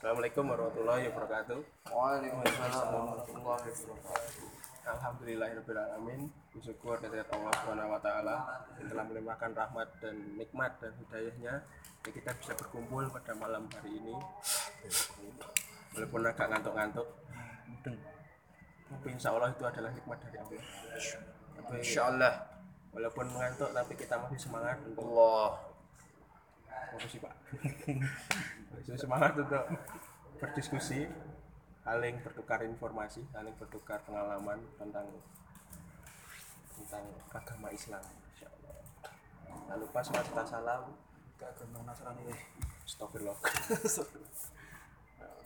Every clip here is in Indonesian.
Assalamualaikum warahmatullahi wabarakatuh. Waalaikumsalam warahmatullahi wabarakatuh. Alhamdulillahirrahmanirrahim. Bersyukur kehadirat Allah Subhanahu wa taala yang telah melimpahkan rahmat dan nikmat dan hidayahnya ya kita bisa berkumpul pada malam hari ini. Walaupun agak ngantuk-ngantuk. Tapi insya Allah itu adalah nikmat dari Allah. Tapi Insyaallah. Walaupun mengantuk tapi kita masih semangat untuk Allah. sih pak? Masih semangat untuk berdiskusi saling bertukar informasi saling bertukar pengalaman tentang tentang agama Islam Insya Allah Jangan lupa sholat serta salam. Ke agama Nasrani weh. Astagfirullah.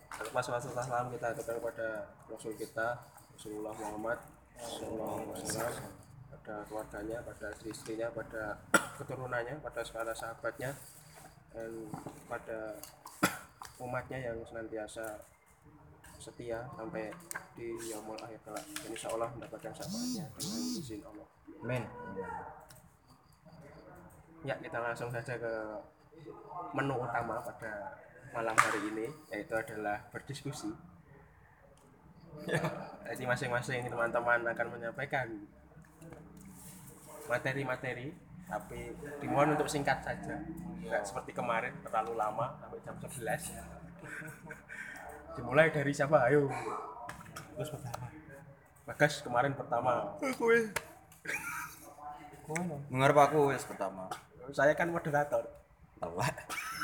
Jangan lupa sholat salam kita aturkan kepada Rasul kita Rasulullah Muhammad Sallallahu Alaihi Wasallam pada keluarganya, pada istri-istrinya, pada keturunannya, pada para sahabatnya, dan pada umatnya yang senantiasa setia sampai di yaumul akhir kelak. Dan insya Allah mendapatkan syafaatnya dengan izin Allah. Amin. Ya, kita langsung saja ke menu utama pada malam hari ini, yaitu adalah berdiskusi. Jadi masing-masing teman-teman akan menyampaikan materi-materi, tapi dimohon untuk singkat saja. Tidak seperti kemarin terlalu lama sampai jam 11. Dimulai dari siapa? Ayo. Terus pertama. Bagas kemarin pertama. Mengarep aku wis pertama. Saya kan moderator. Allah.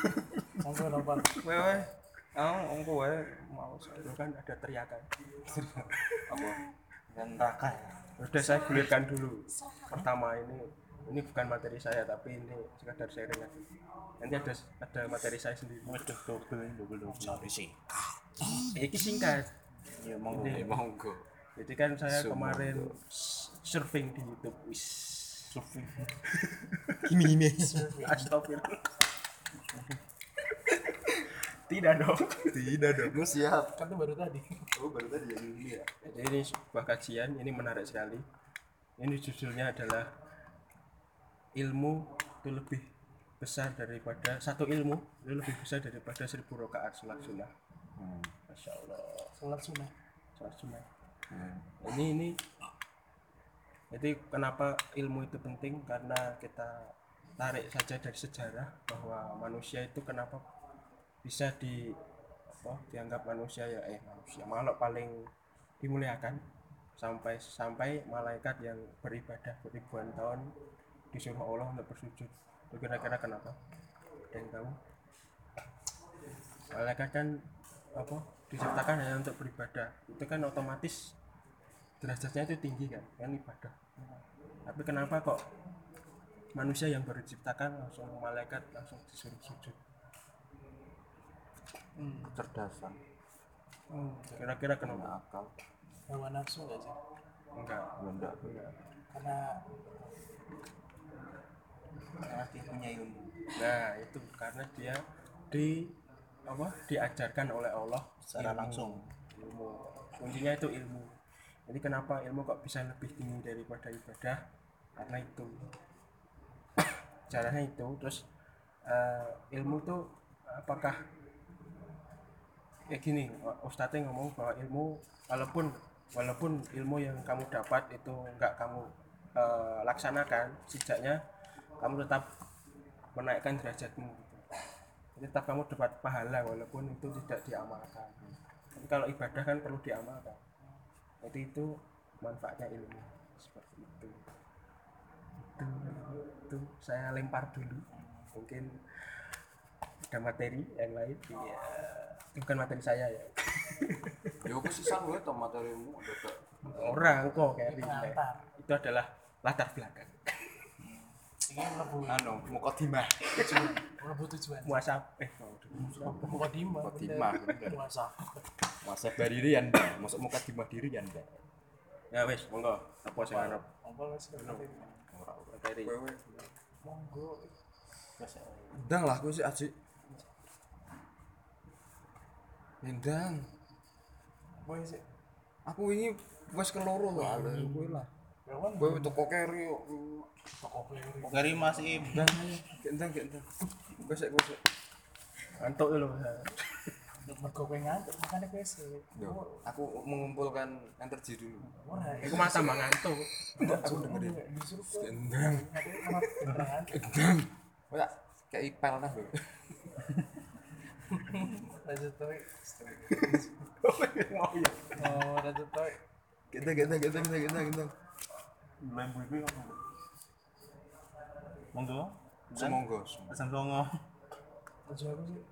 Monggo napa? Kowe wae. Oh, engko wae mau kan ada teriakan. apa? Dan raka ya. Sudah saya gulirkan dulu. Pertama ini ini bukan materi saya tapi ini sekadar sharing aja. Nanti ada ada materi saya sendiri. Waduh, double double double. Sorry sih. Ini singkat. Ya monggo. Ini. Monggo. Jadi kan saya kemarin surfing di YouTube. Wis. Surfing. Gini gini. Astagfirullah. Tidak dong. Tidak dong. Gue siap. kan baru tadi Oh, baru tadi yang ini ya. Jadi ini sebuah kajian, ini menarik sekali. Ini judulnya adalah ilmu itu lebih besar daripada satu ilmu itu lebih besar daripada seribu rakaat sholat sunnah. Hmm. Masya Allah, sholat sunnah sholat sunnah. Hmm. Ini ini jadi kenapa ilmu itu penting karena kita tarik saja dari sejarah bahwa manusia itu kenapa bisa di apa dianggap manusia ya eh manusia makhluk paling dimuliakan. Sampai sampai malaikat yang beribadah beribuan tahun disuruh Allah untuk bersujud. Itu kira-kira kenapa? Dan kamu? Malaikat kan apa diciptakan hanya untuk beribadah. Itu kan otomatis derajatnya itu tinggi kan kan ibadah. Tapi kenapa kok manusia yang baru diciptakan langsung malaikat langsung disuruh sujud Kecerdasan. kira-kira kenapa akal. hawa nafsu nggak sih enggak Bunda. enggak karena Karena dia punya ilmu. nah itu karena dia di apa diajarkan oleh Allah Secara ilmu. langsung. ilmu kuncinya itu ilmu jadi kenapa ilmu kok bisa lebih tinggi daripada ibadah karena itu caranya itu terus eh, ilmu tuh apakah kayak gini Ustadznya ngomong bahwa ilmu walaupun walaupun ilmu yang kamu dapat itu enggak kamu eh, laksanakan setidaknya kamu tetap menaikkan derajatmu gitu. Jadi tetap kamu dapat pahala walaupun itu tidak diamalkan. Tapi kalau ibadah kan perlu diamalkan. Jadi itu manfaatnya ilmu. Seperti itu. Itu, itu saya lempar dulu. Mungkin ada materi yang lain iya. Itu bukan materi saya ya. Ya aku sisa gue tau materimu orang kok kayak Pengantar. itu adalah latar belakang. Ini mlebu anu mukaddimah. tujuan mlebu tujuan. Muasab eh mau mukadimah Mukaddimah, bener. puasa Masa berdiri anda, masuk mukaddimah diri anda. ya wes monggo. Apa sing arep? Apa wes materi. materi. Monggo. Ndang lah aku sih aji. Ndang. boy sih Aku ini wes keloro lah, kowe lah. Kawan Gue toko keri kok. toko kiri. Keri Mas Im. Gendang. Gue sik gue sik. ngantuk lho Mergo kowe ngantuk makane kowe sih. Yo, aku mengumpulkan energi dulu. Ora. aku mah tambah ngantuk Aku dengerin. Disuruh kowe. Gue tak kayak ipel nah mau ya Oh, lanjut tuh. Gendang gendang gendang gendang gendang gendang. Lembu iki apa? Monggo. Semoga. Asam songo. Lanjut aku sih.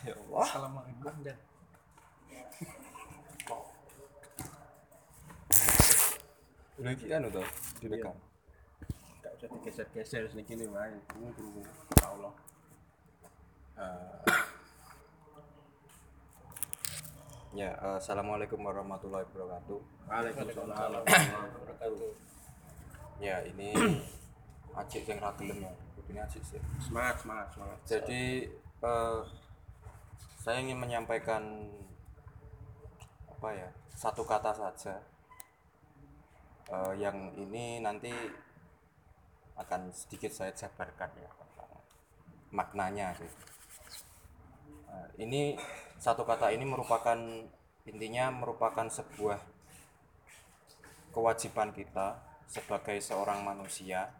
Ya Allah. Assalamualaikum dan Udah iki anu to, direkam. gak usah digeser-geser sini gini wae ini tunggu Allah Ya, eh, assalamualaikum warahmatullahi wabarakatuh. Waalaikumsalam warahmatullahi wabarakatuh Ya, ini Acik yang ra gelem ya. Kudune Acik sih. semangat semangat semangat Jadi eh, saya ingin menyampaikan apa ya satu kata saja Eh, yang ini nanti akan sedikit saya jabarkan ya maknanya sih. Eh, ini satu kata ini merupakan intinya merupakan sebuah kewajiban kita sebagai seorang manusia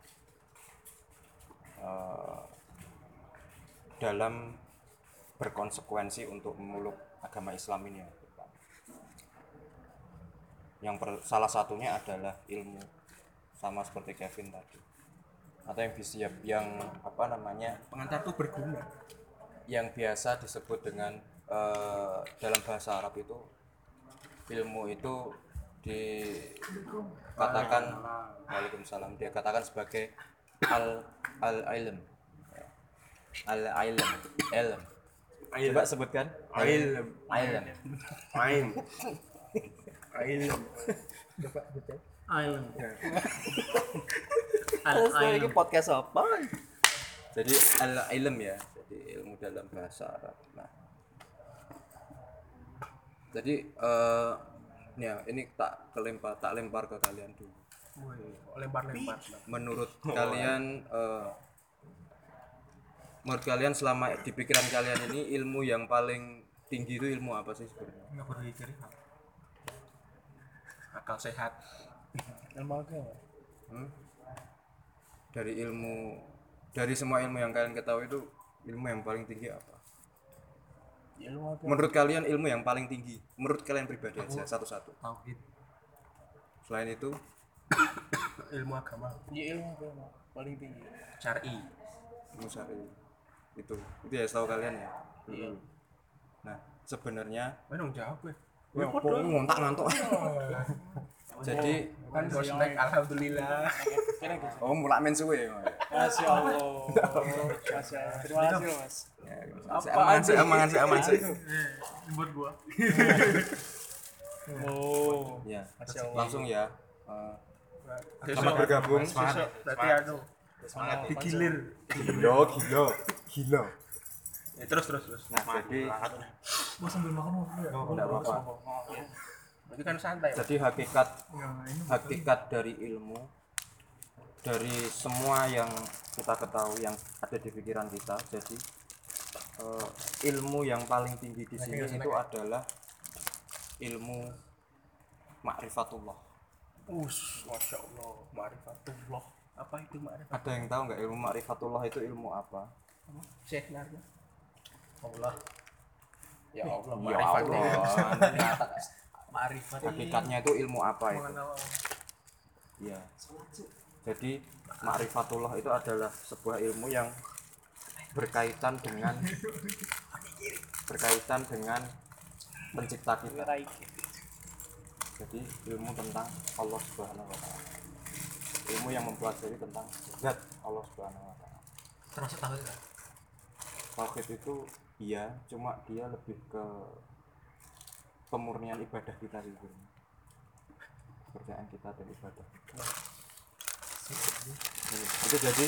eh, dalam berkonsekuensi untuk memeluk agama Islam ini ya. Yang salah satunya adalah ilmu sama seperti Kevin tadi atau yang bisa yang apa namanya? Pengantar tuh berguna. Yang biasa disebut dengan eh, dalam bahasa Arab itu ilmu itu dikatakan Waalaikumsalam. Dia katakan sebagai al al ilm. Al ilm ilm. Coba sebutkan. Ilm. ilm. Main ilm Island. ini podcast apa? Jadi al ilm ya. Jadi ilmu dalam bahasa Arab. Nah. Jadi eh ya ini tak kelempar tak lempar ke kalian dulu. Lempar-lempar. Menurut kalian eh, menurut kalian selama di pikiran kalian ini ilmu yang paling tinggi itu ilmu apa sih sebenarnya? Nggak berpikir akal sehat. Ilmu agama. Hmm? Dari ilmu dari semua ilmu yang kalian ketahui itu ilmu yang paling tinggi apa? Ilmu agama. menurut kalian ilmu yang paling tinggi menurut kalian pribadi aja satu-satu. Tauhid. Selain itu? Ilmu agama. Ya ilmu agama paling tinggi. syar'i. Ilmu syar'i. Itu itu ya setahu kalian ya. Iya. Nah sebenarnya Wah, dong jawab gue ya ngontak ngantuk jadi kan snack alhamdulillah. oh mulai main suwe ya Masya Allah. Masya Allah. Terima kasih Mas. Si aman sih aman sih aman. Sih buat gua. Oh. ya langsung ya. Eh, selamat bergabung. besok berarti anu Semangat. digilir. Gila gila gila. Ya, terus terus terus. Nah jadi Gua sambil makan mau ya. enggak apa-apa kan santai jadi hakikat hakikat dari ilmu dari semua yang kita ketahui yang ada di pikiran kita. Jadi eh, ilmu yang paling tinggi di sini itu adalah ilmu ma'rifatullah. Us masya allah ma'rifatullah. Apa itu ma'rifat? Ada yang tahu nggak ilmu ma'rifatullah itu ilmu apa? Syekh narnya Allah. Ya Allah ya Allah Ma'rifat. hakikatnya itu ilmu apa itu Mengenal ya jadi ma'rifatullah itu adalah sebuah ilmu yang berkaitan dengan berkaitan dengan pencipta kita jadi ilmu tentang Allah Subhanahu wa taala. Ilmu yang mempelajari tentang zat Allah Subhanahu wa taala. Termasuk tahu ya? Tauhid itu iya, cuma dia lebih ke pemurnian ibadah kita sih. Kepercayaan kita dan ibadah. Iya, Itu jadi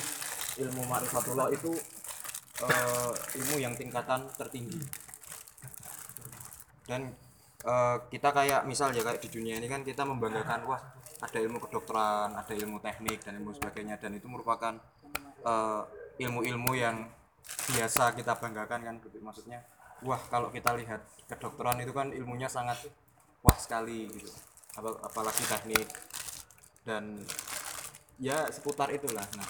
ilmu ma'rifatullah itu eh, ilmu yang tingkatan tertinggi. Dan eh, kita kayak misal ya kayak di dunia ini kan kita membanggakan wah ada ilmu kedokteran ada ilmu teknik dan ilmu sebagainya dan itu merupakan eh, ilmu-ilmu yang biasa kita banggakan kan maksudnya wah kalau kita lihat kedokteran itu kan ilmunya sangat wah sekali gitu. Apa- apalagi teknik. Dan ya seputar itulah. Nah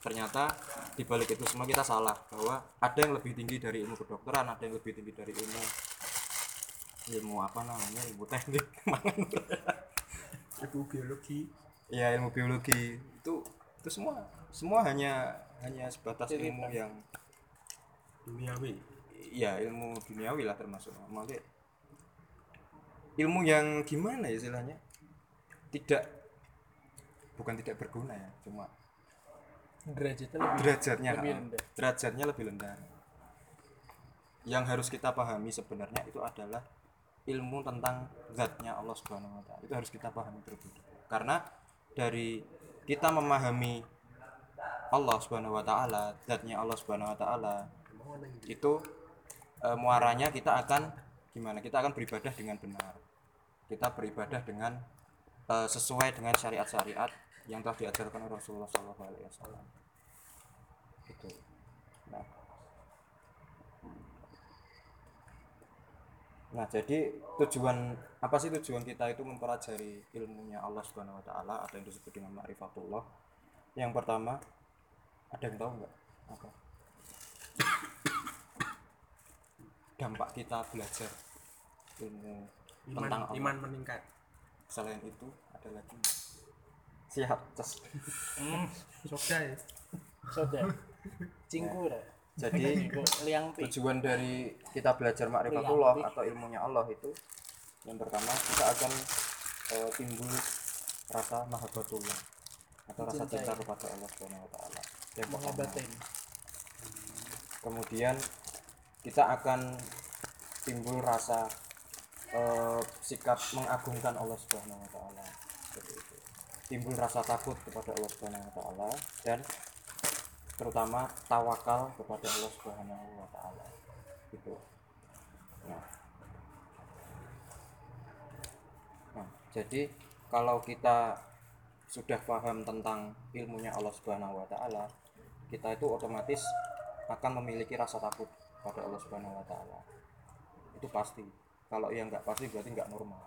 ternyata di balik itu semua kita salah bahwa ada yang lebih tinggi dari ilmu kedokteran ada yang lebih tinggi dari ilmu ilmu apa namanya ilmu teknik. Ibu biologi. Ya ilmu biologi. Itu itu semua semua hanya hanya sebatas ilmu yang duniawi ya ilmu duniawi lah termasuk. Maksudnya ilmu yang gimana ya istilahnya? Tidak bukan tidak berguna ya cuma derajatnya lebih derajatnya lebih ah, rendah. derajatnya lebih rendah. Yang harus kita pahami sebenarnya itu adalah ilmu tentang zatnya Allah Subhanahu wa taala. Itu harus kita pahami terlebih dahulu. karena dari kita memahami Allah Subhanahu wa taala zatnya Allah Subhanahu wa taala itu eh, muaranya kita akan gimana? Kita akan beribadah dengan benar. Kita beribadah dengan eh, sesuai dengan syariat-syariat yang telah diajarkan oleh Rasulullah SAW itu nah. Nah, jadi tujuan apa sih tujuan kita itu mempelajari ilmunya Allah Subhanahu wa taala atau yang disebut dengan ma'rifatullah? Yang pertama, ada yang tahu nggak? Apa? Dampak kita belajar ilmu iman tentang Allah. iman meningkat Selain itu ada lagi siap Ces. Soda ya Soda. Cingku dah. jadi tujuan dari kita belajar ma'rifatullah atau ilmunya Allah itu yang pertama kita akan eh, timbul rasa mahabbatullah atau rasa cinta kepada Allah Subhanahu wa taala. Yang pertama. Kemudian kita akan timbul rasa eh, sikap mengagungkan Allah Subhanahu wa taala. Timbul rasa takut kepada Allah Subhanahu wa taala dan terutama tawakal kepada Allah Subhanahu wa taala. Gitu. Nah. Nah, jadi kalau kita sudah paham tentang ilmunya Allah Subhanahu wa taala, kita itu otomatis akan memiliki rasa takut pada Allah Subhanahu wa taala. Itu pasti. Kalau yang nggak pasti berarti nggak normal.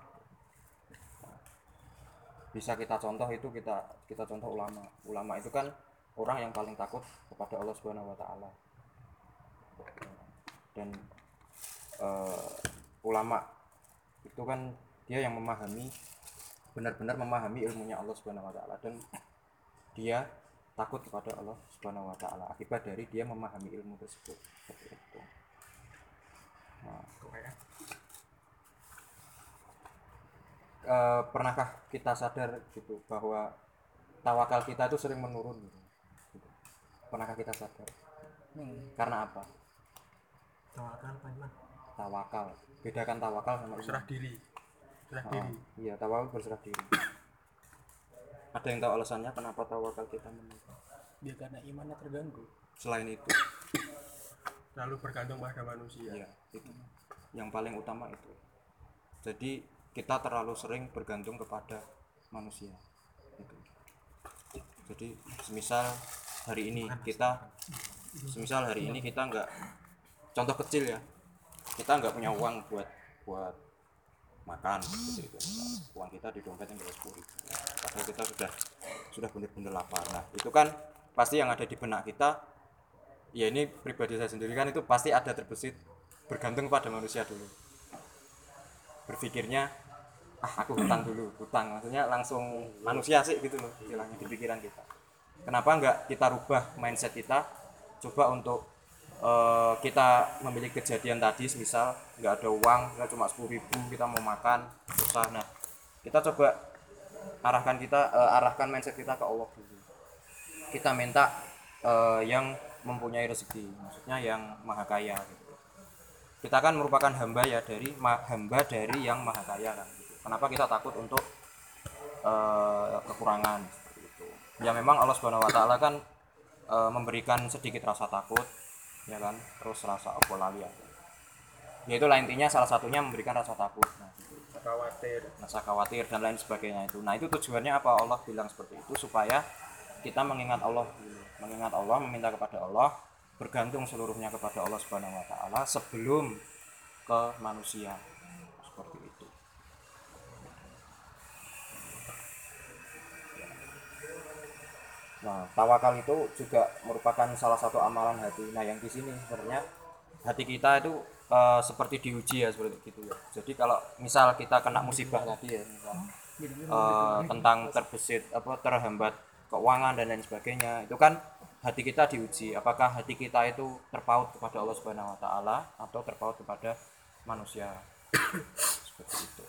Bisa kita contoh itu kita kita contoh ulama. Ulama itu kan orang yang paling takut kepada Allah Subhanahu wa taala. Dan eh, ulama itu kan dia yang memahami benar-benar memahami ilmunya Allah Subhanahu wa taala dan dia takut kepada Allah Subhanahu wa taala akibat dari dia memahami ilmu tersebut. Nah, eh, pernahkah kita sadar gitu bahwa tawakal kita itu sering menurun gitu? Pernahkah kita sadar? Hmm. Karena apa? Tawakal Pak Iman. Tawakal. Bedakan tawakal sama berserah iman. diri berserah Ah, diri iya, tawakal berserah diri. Ada yang tahu alasannya kenapa tawakal kita menurun? Ya karena imannya terganggu. Selain itu, terlalu bergantung pada manusia Iya, itu. Yang paling utama itu. Jadi kita terlalu sering bergantung kepada manusia. Itu. Jadi semisal hari ini kita semisal hari ini kita nggak contoh kecil ya kita nggak punya uang buat buat makan seperti itu misal. uang kita di dompet yang sepuluh ribu padahal kita sudah sudah benar-benar lapar nah itu kan pasti yang ada di benak kita ya ini pribadi saya sendiri kan itu pasti ada terbesit bergantung pada manusia dulu berpikirnya ah aku hutang dulu hutang. Maksudnya langsung manusia sih gitu loh istilahnya di pikiran kita. Kenapa enggak kita rubah mindset kita? Coba untuk eh, kita memiliki kejadian tadi misal nggak ada uang kita cuma sepuluh ribu kita mau makan susah. Nah kita coba arahkan kita eh, arahkan mindset kita ke Allah dulu. Kita minta eh, yang mempunyai rezeki maksudnya yang maha kaya gitu. kita kan merupakan hamba ya dari hamba dari yang maha kaya kan. Kenapa kita takut untuk eh, kekurangan? Seperti itu ya memang Allah Subhanahu Wa Taala kan eh, memberikan sedikit rasa takut ya kan? Terus rasa apa lali ya lah intinya salah satunya memberikan rasa takut. Nah, gitu. khawatir. rasa khawatir dan lain sebagainya itu. Nah itu tujuannya apa? Allah bilang seperti itu supaya kita mengingat Allah mengingat Allah meminta kepada Allah bergantung seluruhnya kepada Allah Subhanahu wa taala sebelum ke manusia seperti itu Nah, tawakal itu juga merupakan salah satu amalan hati. Nah, yang di sini sebenarnya hati kita itu eh, seperti diuji ya seperti gitu ya. Jadi kalau misal kita kena musibah tadi ya, eh, tentang terbesit apa terhambat keuangan dan lain sebagainya, itu kan hati kita diuji. Apakah hati kita itu terpaut kepada Allah Subhanahu wa taala atau terpaut kepada manusia? seperti itu.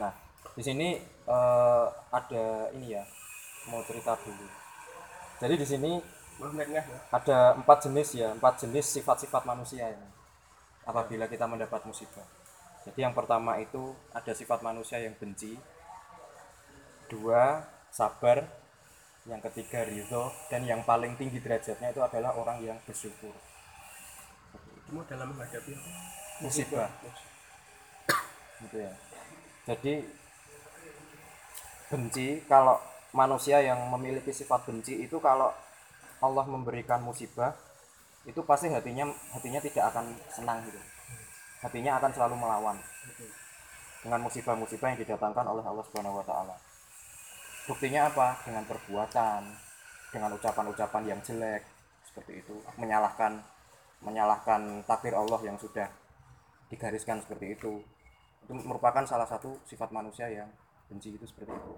Nah, di sini eh, ada ini ya, mau cerita dulu. Jadi di sini ya ada empat jenis ya, empat jenis sifat-sifat manusia ini. Apabila kita mendapat musibah. Jadi yang pertama itu ada sifat manusia yang benci, dua sabar, yang ketiga ridho, dan yang paling tinggi derajatnya itu adalah orang yang bersyukur. kamu dalam menghadapi? Musibah. gitu ya jadi benci kalau manusia yang memiliki sifat benci itu kalau Allah memberikan musibah itu pasti hatinya hatinya tidak akan senang gitu. Hatinya akan selalu melawan. Dengan musibah-musibah yang didatangkan oleh Allah Subhanahu wa taala. Buktinya apa? Dengan perbuatan dengan ucapan-ucapan yang jelek seperti itu. Menyalahkan menyalahkan takdir Allah yang sudah digariskan seperti itu. Itu merupakan salah satu sifat manusia yang benci itu seperti itu.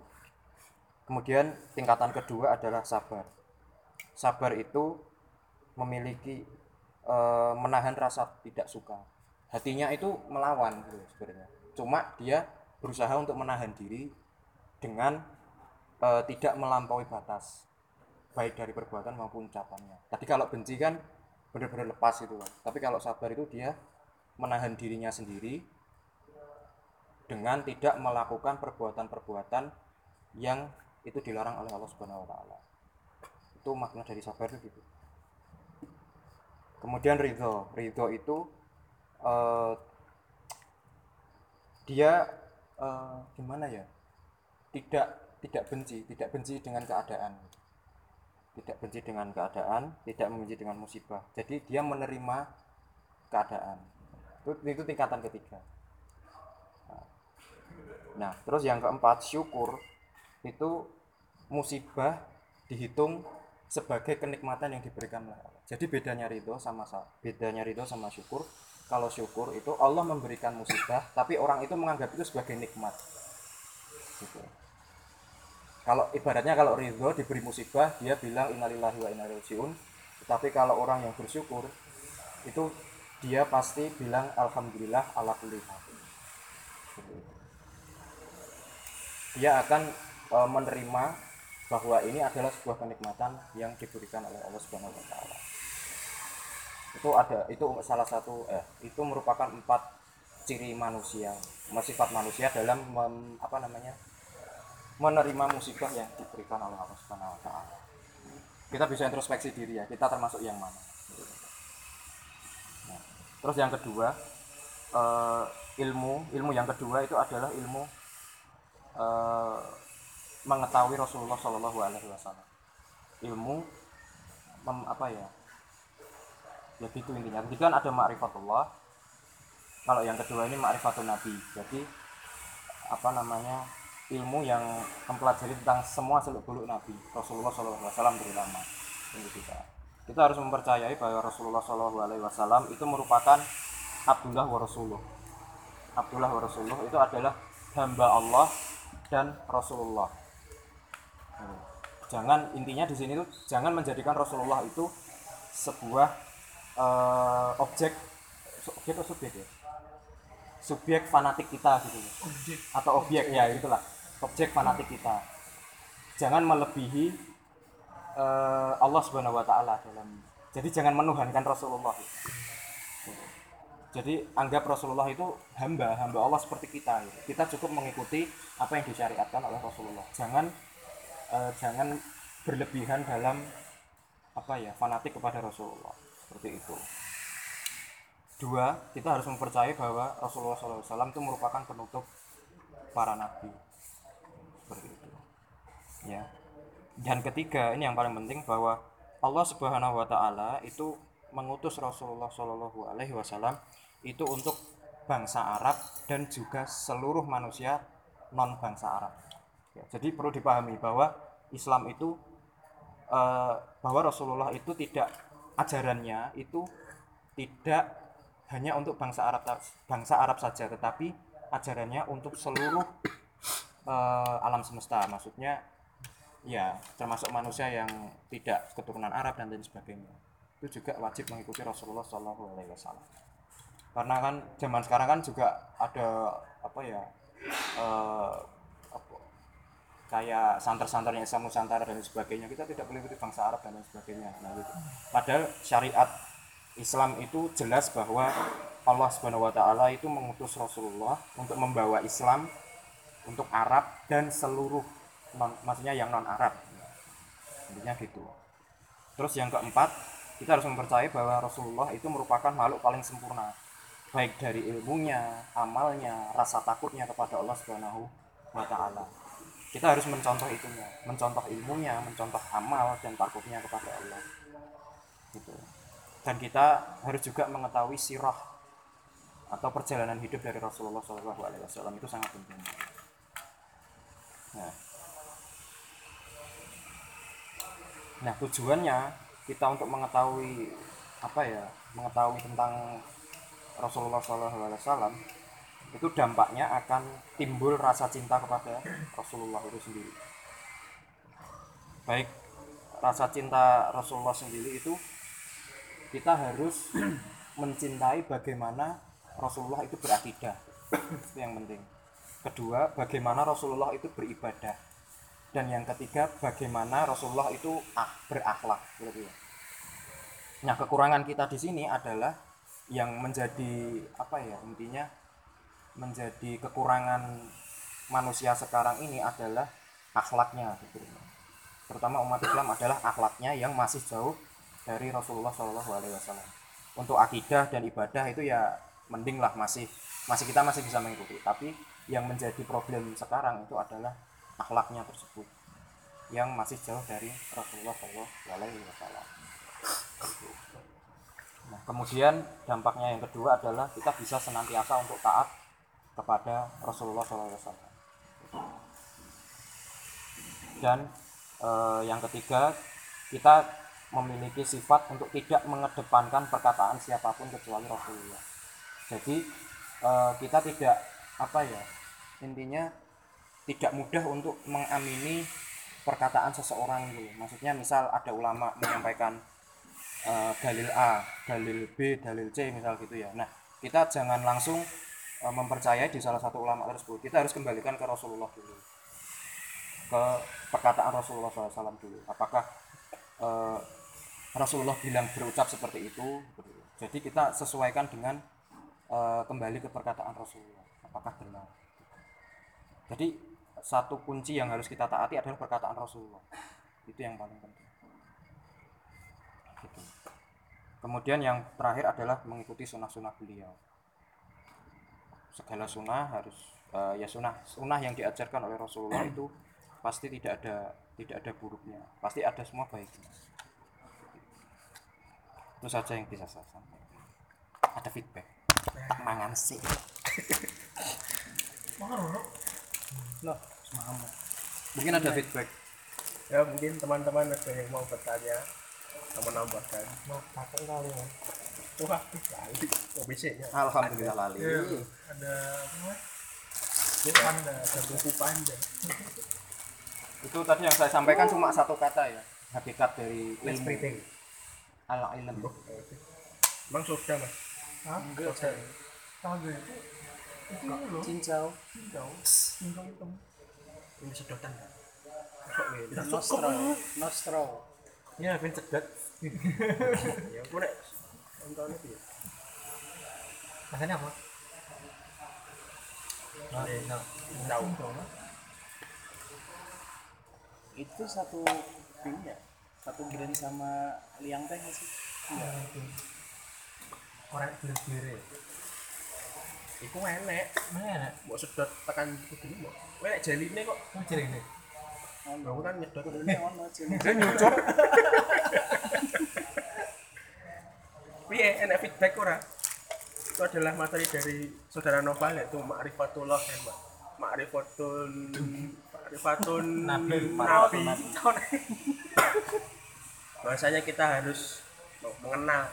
Kemudian tingkatan kedua adalah sabar. Sabar itu memiliki eh, menahan rasa tidak suka. Hatinya itu melawan gitu sebenarnya. Cuma dia berusaha untuk menahan diri dengan eh, tidak melampaui batas baik dari perbuatan maupun ucapannya. Tadi kalau benci kan benar-benar lepas itu kan. Tapi kalau sabar itu dia menahan dirinya sendiri dengan tidak melakukan perbuatan-perbuatan yang itu dilarang oleh Allah Subhanahu wa taala. Itu makna dari sabar itu gitu. Kemudian ridho, ridho itu eh, dia eh, gimana ya? Tidak tidak benci, tidak benci dengan keadaan. Tidak benci dengan keadaan, tidak membenci dengan musibah. Jadi dia menerima keadaan. Itu, itu tingkatan ketiga. Nah, terus yang keempat, syukur itu musibah dihitung sebagai kenikmatan yang diberikan oleh Allah. Jadi bedanya ridho sama sa- bedanya ridho sama syukur. Kalau syukur itu Allah memberikan musibah, tapi orang itu menganggap itu sebagai nikmat. Gitu. Kalau ibaratnya kalau ridho diberi musibah, dia bilang innalillahi wa inna ilaihi. Tetapi kalau orang yang bersyukur itu dia pasti bilang alhamdulillah ala kulli hal. Gitu dia akan e, menerima bahwa ini adalah sebuah kenikmatan yang diberikan oleh Allah Subhanahu wa taala. Itu ada itu salah satu eh itu merupakan empat ciri manusia, sifat manusia dalam mem- apa namanya? menerima musibah yang diberikan oleh Allah Subhanahu wa taala. Kita bisa introspeksi diri ya, kita termasuk yang mana. Nah, terus yang kedua, eh, ilmu, ilmu yang kedua itu adalah ilmu eh, mengetahui Rasulullah Shallallahu Alaihi Wasallam. Ilmu mem- apa ya? Ya gitu intinya. Jadi kan ada ma'rifatullah. Kalau yang kedua ini ma'rifatun nabi. Jadi apa namanya ilmu yang mempelajari tentang semua seluk beluk nabi. Rasulullah Shallallahu Alaihi Wasallam terutama. Ini kita kita harus mempercayai bahwa Rasulullah Shallallahu Alaihi Wasallam itu merupakan Abdullah wa Rasuluh. Abdullah wa Rasuluh itu adalah hamba Allah dan Rasulullah. Jangan intinya di sini tuh jangan menjadikan Rasulullah itu sebuah eh, objek objek atau subjek ya? Subjek fanatik kita gitu. Atau objek ya itulah. Objek fanatik kita. Jangan melebihi eh, Allah Subhanahu wa taala dalam jadi jangan menuhankan Rasulullah. Jadi anggap Rasulullah itu hamba, hamba Allah seperti kita. gitu. Kita cukup mengikuti apa yang disyariatkan oleh Rasulullah. Jangan eh, jangan berlebihan dalam apa ya fanatik kepada Rasulullah seperti itu. dua kita harus mempercayai bahwa Rasulullah SAW itu merupakan penutup para nabi seperti itu ya dan ketiga ini yang paling penting bahwa Allah Subhanahu Wa Taala itu mengutus Rasulullah Wasallam itu untuk bangsa Arab dan juga seluruh manusia non bangsa Arab. Ya, jadi perlu dipahami bahwa Islam itu eh, bahwa Rasulullah itu tidak ajarannya itu tidak hanya untuk bangsa Arab bangsa Arab saja tetapi ajarannya untuk seluruh eh, alam semesta. Maksudnya ya termasuk manusia yang tidak keturunan Arab dan lain sebagainya. Itu juga wajib mengikuti Rasulullah Shallallahu Alaihi Wasallam karena kan zaman sekarang kan juga ada apa ya apa, kayak santer-santernya Islam Nusantara dan sebagainya. Kita tidak boleh ikuti bangsa Arab dan sebagainya. Nah gitu. padahal syariat Islam itu jelas bahwa Allah Subhanahu wa taala itu mengutus Rasulullah untuk membawa Islam untuk Arab dan seluruh maksudnya yang non Arab intinya gitu. Terus yang keempat kita harus mempercayai bahwa Rasulullah itu merupakan makhluk paling sempurna baik dari ilmunya amalnya rasa takutnya kepada Allah Subhanahu wa taala. Kita harus mencontoh itunya mencontoh ilmunya mencontoh amal dan takutnya kepada Allah. Gitu. Dan kita harus juga mengetahui sirah atau perjalanan hidup dari Rasulullah SAW itu sangat penting. Nah, nah tujuannya kita untuk mengetahui apa ya mengetahui tentang Rasulullah SAW itu dampaknya akan timbul rasa cinta kepada Rasulullah itu sendiri. Baik rasa cinta Rasulullah sendiri itu kita harus mencintai bagaimana Rasulullah itu berakidah. Itu yang penting. Kedua bagaimana Rasulullah itu beribadah. Dan yang ketiga bagaimana Rasulullah itu berakhlak. Nah kekurangan kita di sini adalah yang menjadi apa ya intinya menjadi kekurangan manusia sekarang ini adalah akhlaknya gitu. Terutama umat Islam adalah akhlaknya yang masih jauh dari Rasulullah Shallallahu Alaihi Wasallam. Untuk akidah dan ibadah itu ya mending lah masih masih kita masih bisa mengikuti. Tapi yang menjadi problem sekarang itu adalah akhlaknya tersebut yang masih jauh dari Rasulullah Shallallahu Alaihi Wasallam. Nah, kemudian dampaknya yang kedua adalah kita bisa senantiasa untuk taat kepada Rasulullah Wasallam. Dan eh, yang ketiga kita memiliki sifat untuk tidak mengedepankan perkataan siapa pun kecuali Rasulullah. Jadi eh, kita tidak apa ya intinya tidak mudah untuk mengamini perkataan seseorang gitu maksudnya misal ada ulama menyampaikan uh, dalil A dalil B dalil C misal gitu ya. Nah kita jangan langsung uh, mempercayai di salah satu ulama tersebut. Kita harus kembalikan ke Rasulullah dulu. Ke perkataan Rasulullah SAW dulu. Apakah uh, Rasulullah bilang berucap seperti itu? Jadi kita sesuaikan dengan uh, kembali ke perkataan Rasulullah. Apakah benar? Jadi satu kunci yang harus kita taati adalah perkataan Rasulullah. Itu yang paling penting. Gitu. Kemudian yang terakhir adalah mengikuti sunnah-sunnah beliau. Segala sunnah harus uh, ya sunnah sunnah yang diajarkan oleh Rasulullah itu pasti tidak ada tidak ada buruknya. Pasti ada semua baiknya. Itu saja yang bisa saya sampaikan. Ada feedback? Mangan sih. Loh, mungkin ada feedback. Ya mungkin teman-teman ada yang mau bertanya menambahkan mau pakai kali ya wah kali oh bisa ya? Alhamdulillah lali. Ada apa buku panda ada buku panda itu tadi yang saya sampaikan cuma satu kata ya. Hakikat dari Let's ilmu breathing. al ilm. Emang sudah mas? Hah? Enggak, Tahu gue itu? Itu ini loh. cincau. cincau. Cincau hitam. Ini sedotan ya ini Nostro. Nostro. Ya ben cedet ya aku nek nonton itu ya rasanya apa? Nah, nah, tahu. Itu satu ini ya. Satu brand sama Liang Teh sih? Iya. Itu. orang belir-belir iku enek. Mana mau sedot tekan kudu mau enek jeline kok. Kan jadi kan nyedot Ini ono jenis. dia nyucuk. Piye enek feedback ora? Itu adalah materi dari saudara Noval yaitu Ma'rifatullah ya Mbak. Ma'rifatun Ma'rifatun Nabi. Nabi. Bahwasanya kita harus mengenal.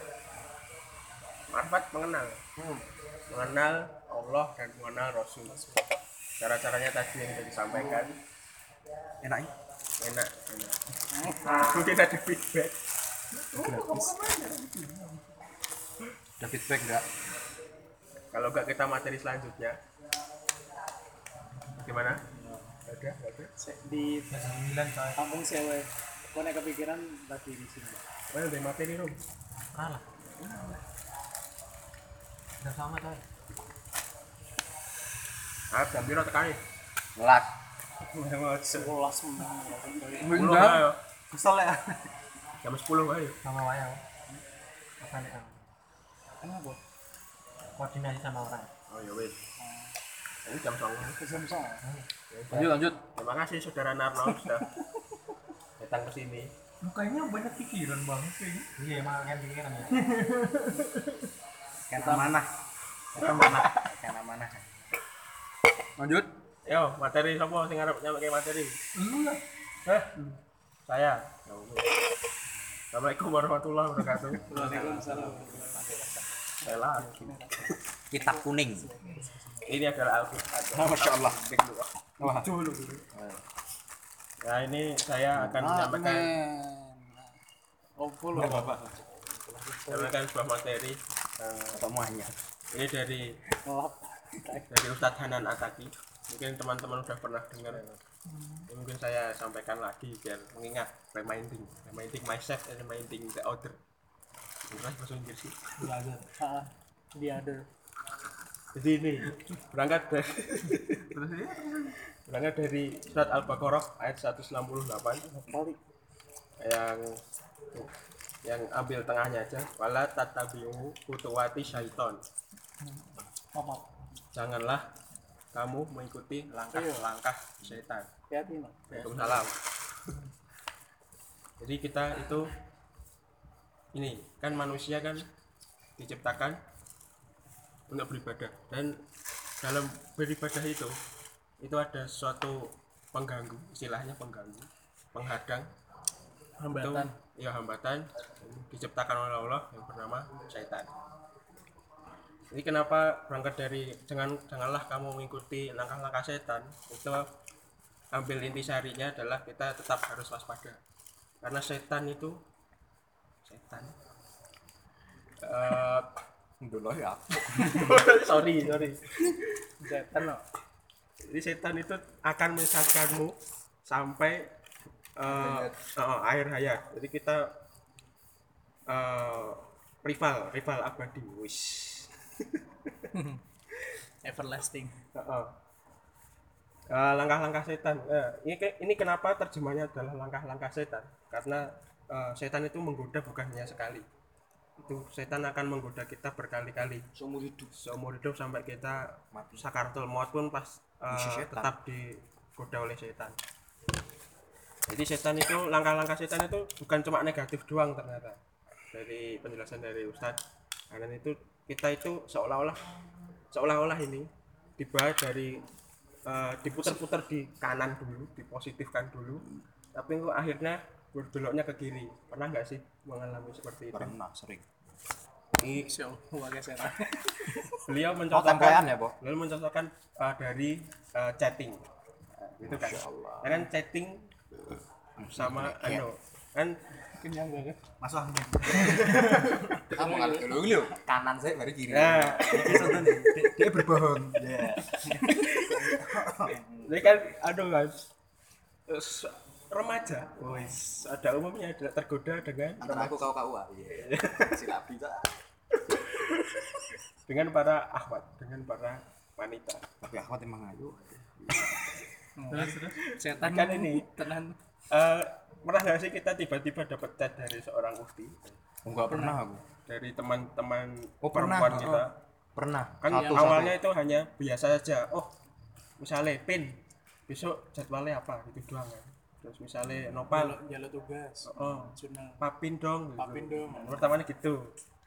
Ma'rifat mengenal. Mengenal Allah dan mengenal Rasul. Cara-caranya tadi yang sudah disampaikan enak enak enak. Mungkin ada feedback. Ada feedback enggak kalau enggak kita materi selanjutnya. Gimana? Ada ada. Di kampung sewe. Kau nek kepikiran lagi di sini. mana ada materi rum? Kalah. Udah sama coy ah jam biru tekan lak Sekolah semua. sepuluh ayo. Kesel ya. Jam sepuluh ayo. Sama wayang. Apa nih Am? Kenapa? koordinasi sama orang. Oh ya wes ini jam Jam lanjut lanjut. Terima kasih saudara Narno sudah datang ke sini. Mukanya banyak pikiran banget kayaknya iya emang kan pikiran ya. Mana kena mana lanjut yo materi siapa sing arep nyampe materi? Lu lah. Eh saya. Ya. Assalamualaikum warahmatullahi wabarakatuh. Waalaikumsalam. saya lagi kitab kuning. Ini adalah Alkitab masya Allah Wah. dulu nah ini saya akan menyampaikan Oh, full. Bapak. menyampaikan sebuah materi eh, semuanya ini dari dari Ustadz Hanan Ataki mungkin teman-teman sudah pernah dengar. Ya, mungkin saya sampaikan lagi biar mengingat reminding reminding myself and reminding the other. Beneran bahasa Inggris sih. Iya ada Ah, Dia ada. jadi ini berangkat dari berangkat dari surat Al-Baqarah ayat 168 Kali. yang yang ambil tengahnya aja. Wala tatabiu kutuwati syaiton. Janganlah kamu mengikuti langkah-langkah setan. Hati-hati, no. Waalaikumsalam. Jadi kita itu ini kan manusia kan diciptakan untuk beribadah. Dan dalam beribadah itu itu ada suatu pengganggu istilahnya pengganggu penghadang. Hambatan. itu ya hambatan. Diciptakan oleh Allah yang bernama syaitan ini kenapa berangkat dari jangan janganlah kamu mengikuti langkah-langkah setan itu ambil intisarinya adalah kita tetap harus waspada. Karena setan itu setan Eh, dulu ya. Sorry sorry. Setan, no. jadi setan itu akan menyesatkanmu sampai eh, eh, akhir hayat. Jadi kita eh, rival rival abadi wis Everlasting. Heeh. Eh, langkah-langkah setan Eh, ini ini kenapa terjemahnya adalah langkah-langkah setan karena eh, setan itu menggoda bukan hanya sekali itu setan akan menggoda kita berkali-kali seumur hidup seumur hidup sampai kita Mati. sakaratul maut pun pas setan. tetap digoda oleh setan jadi setan itu langkah-langkah setan itu bukan cuma negatif doang ternyata dari penjelasan dari Ustadz karena itu kita itu seolah-olah seolah-olah ini tiba dari eh, diputar-putar di kanan dulu dipositifkan dulu. Tapi kok akhirnya berbeloknya ke kiri. Pernah nggak sih mengalami seperti itu? Pernah sering. Ini pakai setan. beliau oh mencontohkan tempelan ya Bo? lalu mencontohkan uh, dari uh, chatting. Gitu kan? Ya kan chatting sama anu kan Kenyang banget. masuk angin kamu ngalih dulu dulu kanan saya baru kiri. Nah nih. Dia- dia berbohong. Ya. Ini kan aduh guys remaja. Wis ada umumnya tidak tergoda dengan antara aku kau kau iya. Silap bisa dengan para akhwat dengan para wanita. Tapi aku emang ayu. Setan kan ini tenan. eh, pernah nggak sih kita tiba-tiba dapat chat dari seorang ukti enggak pernah aku. Dari teman-teman Oh, pernah. perempuan Oh. kita. pernah kan satu awalnya itu hanya biasa saja. Oh misalnya pin besok jadwalnya apa? Itu doang kan. Terus misalnya nopal. Jalur tugas. oh Jurnal. papin dong. Gitu. Papin dong. pertamanya gitu.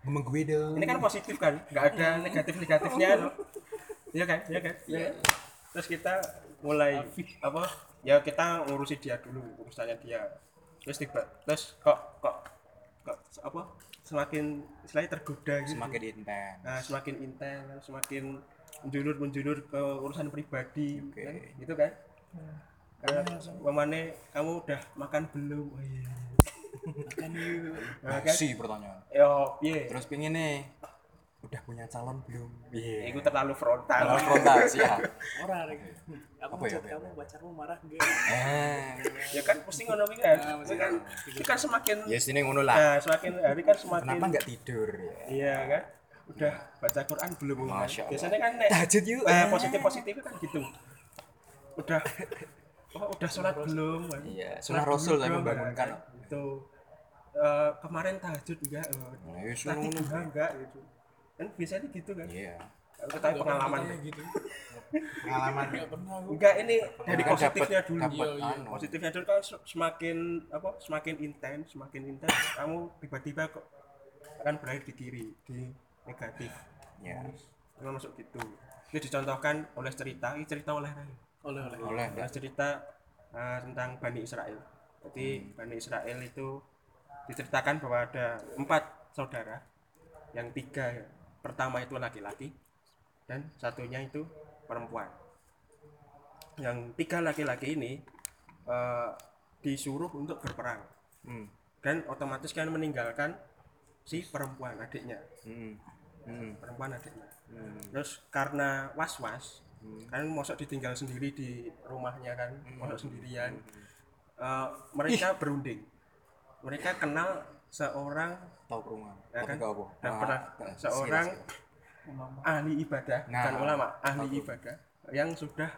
Ngomong gue dong. Ini kan positif kan? Nggak ada negatif negatifnya iya kan? Iya kan? Iya. Kan? terus kita mulai apa ya kita ngurusi dia dulu urusannya dia. Terus tiba terus kok kok kok apa? Semakin istilahnya tergoda gitu. Semakin intens. Nah, semakin intens semakin menjulur menjulur ke urusan pribadi Oke. kan? gitu kan? Eh, mamane kamu udah makan belum? Oh, iya. Makan yuk. nah, kan? Sih pertanyaan. Yo piye terus pingin nih udah punya calon belum? Iya. Itu terlalu frontal. Kalau frontasi ya Orang Rek. Aku Apa ya, ya? kamu, pacarmu marah enggak? eh. Ya kan mesti ngono iki kan Nah, mesti kan itu kan semakin ya sini ngono lah. Nah, semakin hari kan semakin kenapa nggak tidur? Ya iya kan? Udah baca Quran belum kan? Masya Allah. biasanya kan nek tahajud yuk. Eh, positif positif kan gitu. Udah oh, udah sholat belum? Iya, Sholat sunnah Rasul dong, membangunkan. kan? itu Eh, kemarin tahajud enggak? Oh, Nah, ya tadi duha enggak gitu kan biasanya gitu kan iya Kalau kita pengalaman Kayak gitu. pengalaman Enggak pernah aku. enggak ini dari kan positifnya dulu dapat Iya, iya. anu. positifnya dulu kan se- semakin apa semakin intens semakin intens kamu tiba-tiba kok akan berakhir di kiri di negatif ya Memang masuk gitu ini dicontohkan oleh cerita ini cerita oleh. Oleh oleh. oleh oleh cerita uh, tentang Bani Israel jadi Hmm. Bani Israel itu diceritakan bahwa ada empat saudara yang tiga pertama itu laki-laki dan satunya itu perempuan yang tiga laki-laki ini uh, disuruh untuk berperang hmm. dan otomatis kan meninggalkan si perempuan adiknya Hmm. Hmm. perempuan adiknya Hmm. terus karena was-was Hmm. kan mosok ditinggal sendiri di rumahnya kan mosok sendirian Eh, mereka berunding mereka kenal seorang tahu perumahan Ya tapi kan? apa dan Ah, pernah ah, seorang ahli ibadah Nah, bukan ulama ahli aku. ibadah yang sudah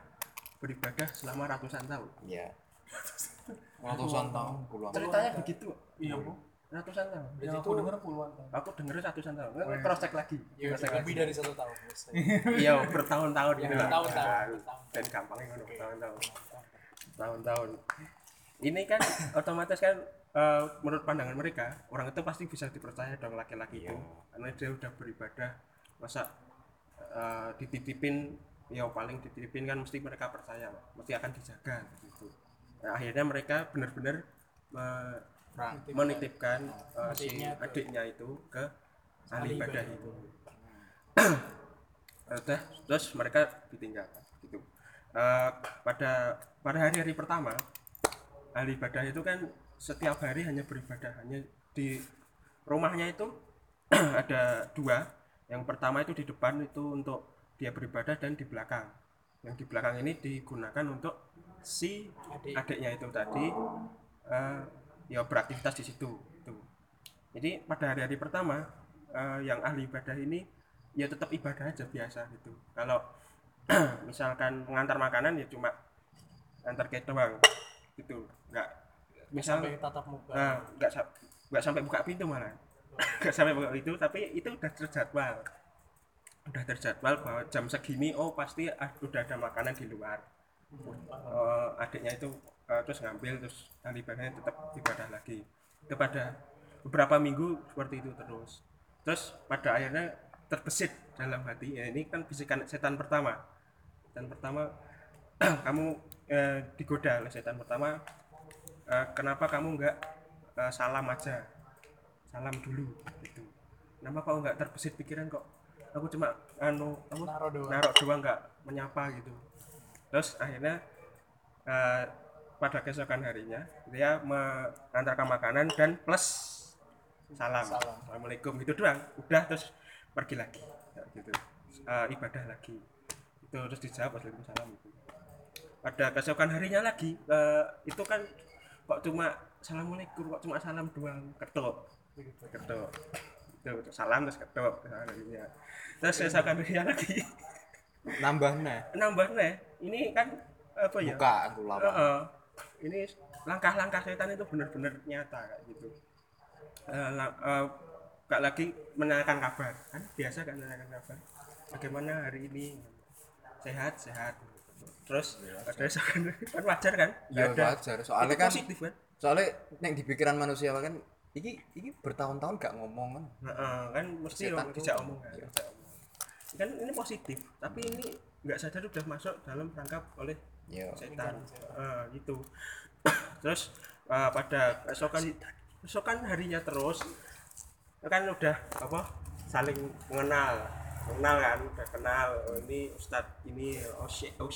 beribadah selama ratusan tahun. Iya. Ratusan tahun puluhan ceritanya begitu iya bu. Ratusan tahun. Yang aku denger puluhan tahun. aku denger ratusan tahun. Nggak cross check lagi. Ya, cross check lebih lagi. dari satu tahun. Iya bertahun-tahun. Ya, gitu bertahun-tahun, Nah, bertahun-tahun. dan gampangnya bertahun-tahun. Tahun-tahun ini kan otomatis kan eh, menurut pandangan mereka orang itu pasti bisa dipercaya dong laki-laki itu. Karena dia udah beribadah masa eh, dititipin ya paling dititipin kan mesti mereka percaya mesti akan dijaga gitu. Nah, akhirnya mereka benar-benar eh, menitipkan. eh, si Adiknya itu. ke ahli ibadah itu. Udah terus mereka ditinggalkan gitu. Eh, pada pada hari-hari pertama ahli ibadah itu kan setiap hari hanya beribadah hanya di rumahnya itu ada dua yang pertama itu di depan itu untuk dia beribadah dan di belakang yang di belakang ini digunakan untuk si Adik. adiknya itu tadi eh, ya beraktivitas di situ gitu. jadi pada hari-hari pertama eh, yang ahli ibadah ini ya tetap ibadah aja biasa gitu kalau misalkan mengantar makanan ya cuma antar ke doang gitu nggak misal Sampai tatap muka. nah, nggak nggak sampai buka pintu malah. Nggak sampai buka pintu tapi itu udah terjadwal. Udah terjadwal bahwa jam segini oh pasti ah, udah ada makanan di luar. Eh, adiknya itu eh, terus ngambil terus ahli ibadahnya tetap ibadah lagi. Itu pada beberapa minggu seperti itu terus. Terus pada akhirnya terbesit dalam hati ya ini kan bisikan setan pertama. Setan pertama kamu eh, digoda oleh setan pertama eh, kenapa kamu nggak eh, salam aja? Salam dulu gitu. Kenapa kau nggak terbesit pikiran kok? Aku cuma anu aku Naruh doang. naruh doang nggak menyapa gitu. Terus akhirnya eh, pada keesokan harinya dia mengantarkan makanan dan plus salam, Salam. assalamualaikum gitu doang. Udah terus pergi lagi gitu. Eh, ibadah lagi. Itu terus dijawab waalaikumsalam itu pada keesokan harinya lagi eh, itu kan kok cuma assalamualaikum kok cuma salam doang? Ketok ketok itu salam terus ketok keesokan harinya terus keesokan harinya lagi. Nambah nih nambah nih ini kan apa ya? Buka aku lama Heeh. ini langkah-langkah setan itu benar-benar nyata kayak gitu. La- eh, gak lagi menanyakan kabar. Kan biasa kan menanyakan kabar. Bagaimana hari ini? Sehat sehat terus? Ada misalkan kan wajar kan? Ya wajar. Soalnya kan positif kan? soalnya yang di pikiran manusia kan iki iki bertahun-tahun gak ngomong kan. Heeh, kan mesti orang tuh- tidak omong kan? Iya. tidak omong. kan ini positif tapi ini nggak sadar udah masuk dalam perangkap oleh ya setan. Gitu. Terus eh, pada keesokan keesokan harinya terus kan udah apa saling mengenal mengenal kan udah kenal oh, ini ustadz ini oh syekh oh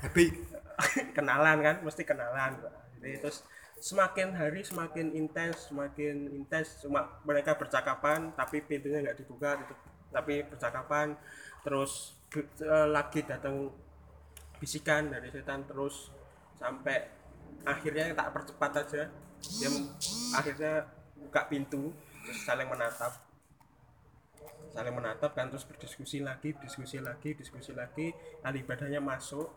happy kenalan kan mesti kenalan. Jadi terus semakin hari semakin intens semakin intens. Cuma mereka bercakapan tapi pintunya nggak dibuka gitu. tapi bercakapan terus eh, lagi datang bisikan dari setan terus sampai akhirnya tak percepat aja. Dia akhirnya buka pintu terus saling menatap saling menatap kan terus berdiskusi lagi diskusi lagi diskusi lagi. Ahli ibadahnya masuk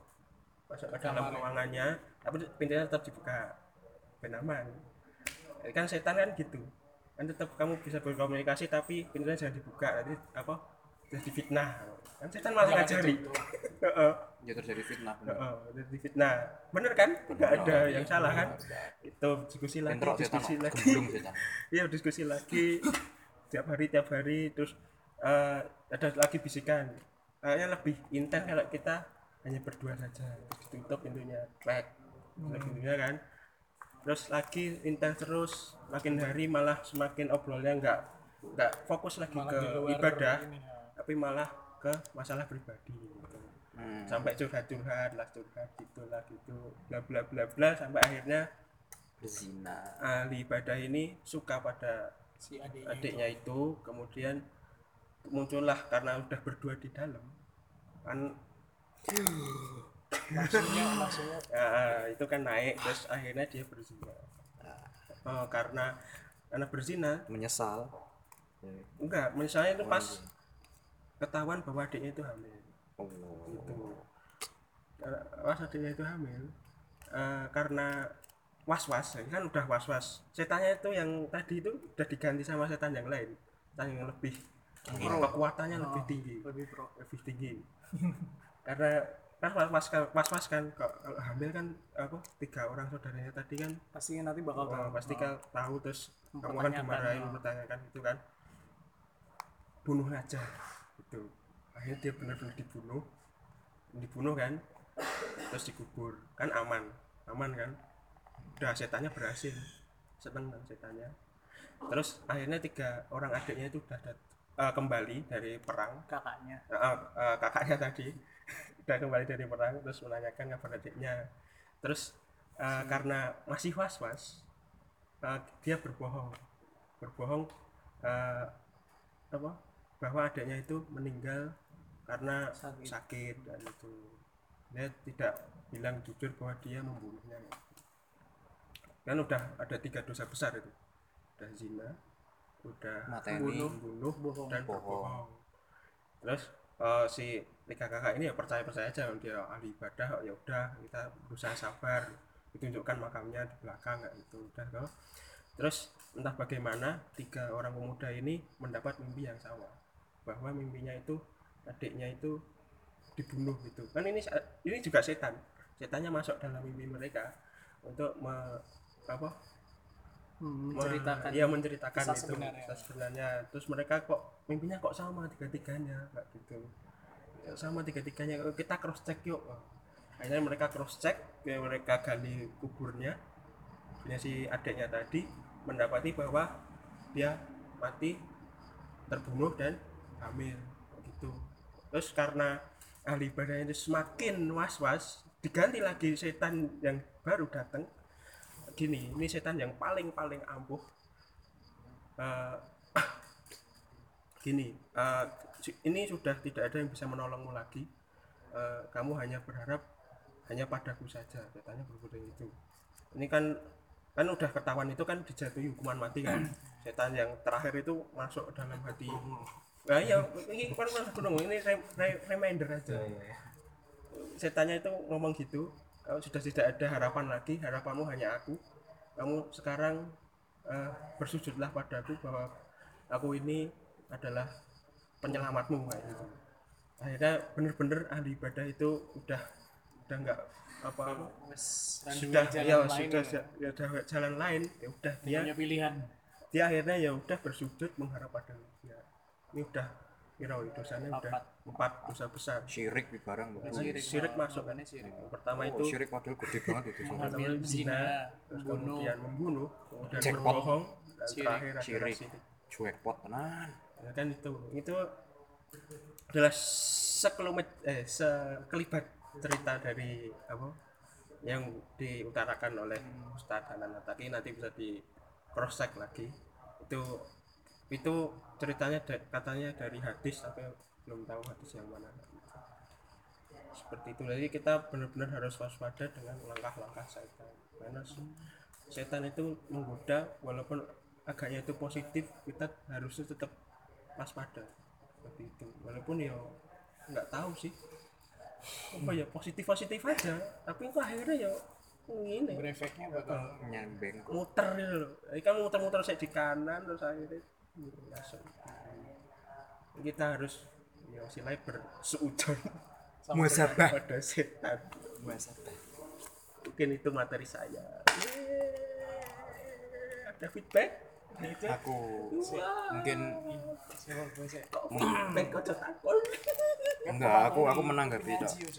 masuk ke dalam ruangannya tapi pintunya tetap dibuka. Ben aman. Eh, kan setan kan gitu. Kan tetap kamu bisa berkomunikasi tapi pintunya jangan dibuka. Nanti apa? Jadi fitnah. Kan setan malah ngajari. Heeh, ya terjadi fitnah heeh, jadi fitnah. Bener kan? Nggak ada yang salah kan? Itu diskusi lagi Bentrok setan diskusi lagi. iya diskusi lagi. Tiap hari tiap hari terus eh, ada lagi bisikan. Kayaknya lebih intens kalau kita hanya berdua saja. Terus ditutup pintunya back pintunya kan. Terus lagi intens terus makin hari malah semakin obrolnya nggak nggak fokus lagi Malah ke ibadah ini, ya. tapi malah ke masalah pribadi. Gitu. Hmm. sampai curhat-curhat lah curhat gitu lah gitu bla bla bla bla sampai akhirnya berzina. ahli ibadah ini suka pada si adiknya adiknya itu kemudian muncullah karena udah berdua di dalam kan. Maksudnya maksudnya ya, itu kan naik terus akhirnya dia berzina. Oh, karena karena berzina. Menyesal. Enggak misalnya itu pas ketahuan bahwa adiknya itu hamil. Oh gitu. Karena pas adiknya itu hamil eh, karena was was kan udah was was setannya itu yang tadi itu udah diganti sama setan yang lain setan yang lebih kekuatannya lebih tinggi. lebih pro. Lebih tinggi. Karena kan was was kan was kan kalau hamil kan apa tiga orang saudaranya tadi kan pasti nanti bakal oh, tahu. pasti kan tahu terus kamu kan dimarahin oh. mempertanyakan itu kan. Bunuh aja itu akhirnya dia benar-benar dibunuh. Dibunuh kan terus dikubur. Kan aman aman kan. Udah setannya berhasil. Seneng kan setannya. Terus akhirnya tiga orang adiknya itu udah eh, kembali dari perang. Kakaknya. Eh, eh, kakaknya tadi. Udah kembali dari perang terus menanyakan kabar adiknya. Terus eh, karena masih was was dia berbohong. Berbohong eh, apa? Bahwa adiknya itu meninggal karena Sakit. sakit, dan itu. Dia tidak bilang jujur bahwa dia membunuhnya. Kan udah ada tiga dosa besar itu. Udah zina udah Mateni. bunuh bunuh Bohong. dan Bohong. berbohong terus eh, si tiga kakak ini ya percaya percaya aja dia ahli ibadah oh, ya udah kita berusaha sabar ditunjukkan makamnya di belakang kayak gitu udah toh. terus entah bagaimana tiga orang pemuda ini mendapat mimpi yang sama bahwa mimpinya itu adiknya itu dibunuh gitu kan ini ini juga setan setannya masuk dalam mimpi mereka untuk me, apa Hmm, me- menceritakan iya menceritakan kisah itu sebenarnya. kisah sebenarnya. Terus mereka kok mimpinya kok sama tiga tiganya kayak gitu. Ya, sama tiga tiganya kita cross check yuk akhirnya mereka cross check ya mereka gali kuburnya. Punya si adiknya tadi mendapati bahwa dia mati terbunuh dan hamil. Gitu. Terus karena ahli ibadahnya itu semakin was-was diganti lagi setan yang baru datang gini ini setan yang paling paling ampuh. Eh, gini si- ini sudah tidak ada yang bisa menolongmu lagi. Eh, kamu hanya berharap hanya padaku saja. Katanya berkata itu ini kan kan udah ketahuan itu kan dijatuhi hukuman mati kan. Setan yang terakhir itu masuk dalam hati. Nah iya ini kan gunung. Ini re- re- reminder aja. Setannya itu ngomong gitu kalau sudah tidak ada harapan lagi harapanmu hanya aku. Kamu sekarang eh, bersujudlah padaku bahwa aku ini adalah penyelamatmu kayak gitu akhirnya bener-bener ahli ibadah itu udah udah nggak apa sudah jalan ya lain sudah ya. udah jalan lain ya udah dia punya pilihan. dia akhirnya ya udah bersujud mengharap pada ya ini udah kira dosanya udah Empat. empat dosa besar. Syirik di barang. Syirik, syirik masuk. Makanya syirik. Pertama oh, itu syirik padahal gede banget itu Pertama zina kemudian membunuh kemudian Jackpot. berbohong dan terakhir adalah Syirik. syirik. Jackpot tenan. Ya kan itu. Itu adalah sekelumit eh sekelibat cerita dari apa yang diutarakan oleh Ustadz Hanan Ataki nanti bisa di cross check lagi. Itu itu ceritanya da- katanya dari hadis tapi belum tahu hadis yang mana. Seperti itu. Jadi kita benar-benar harus waspada dengan langkah-langkah setan. Karena se- setan itu menggoda walaupun agaknya itu positif kita harusnya tetap waspada. Seperti itu. Walaupun ya nggak tahu sih. Apa ya positif positif aja. Tapi kok akhirnya ya ini. Berefeknya bakal nyambeng muter gitu loh. Ini kan muter-muter saya di kanan terus akhirnya masuk kita harus ya silai bersuujon sama pada setan. Mungkin itu materi saya. Yeay. ada feedback? Itu aku mungkin sih kok feedback kok enggak aku aku menanggapi fit.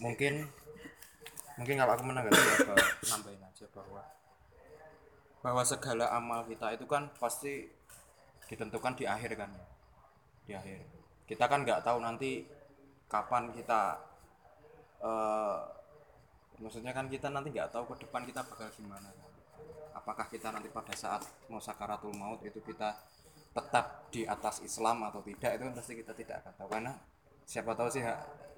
mungkin mungkin kalau aku menanggapi apa nambahin aja bahwa bahwa segala amal kita itu kan pasti ditentukan di akhir kan. Di akhir. Kita kan nggak tahu nanti kapan kita eh maksudnya kan kita nanti nggak tahu ke depan kita bakal gimana kan. apakah kita nanti pada saat mau sakaratul maut itu kita tetap di atas Islam atau tidak itu kan pasti kita tidak akan tahu. Karena siapa tahu sih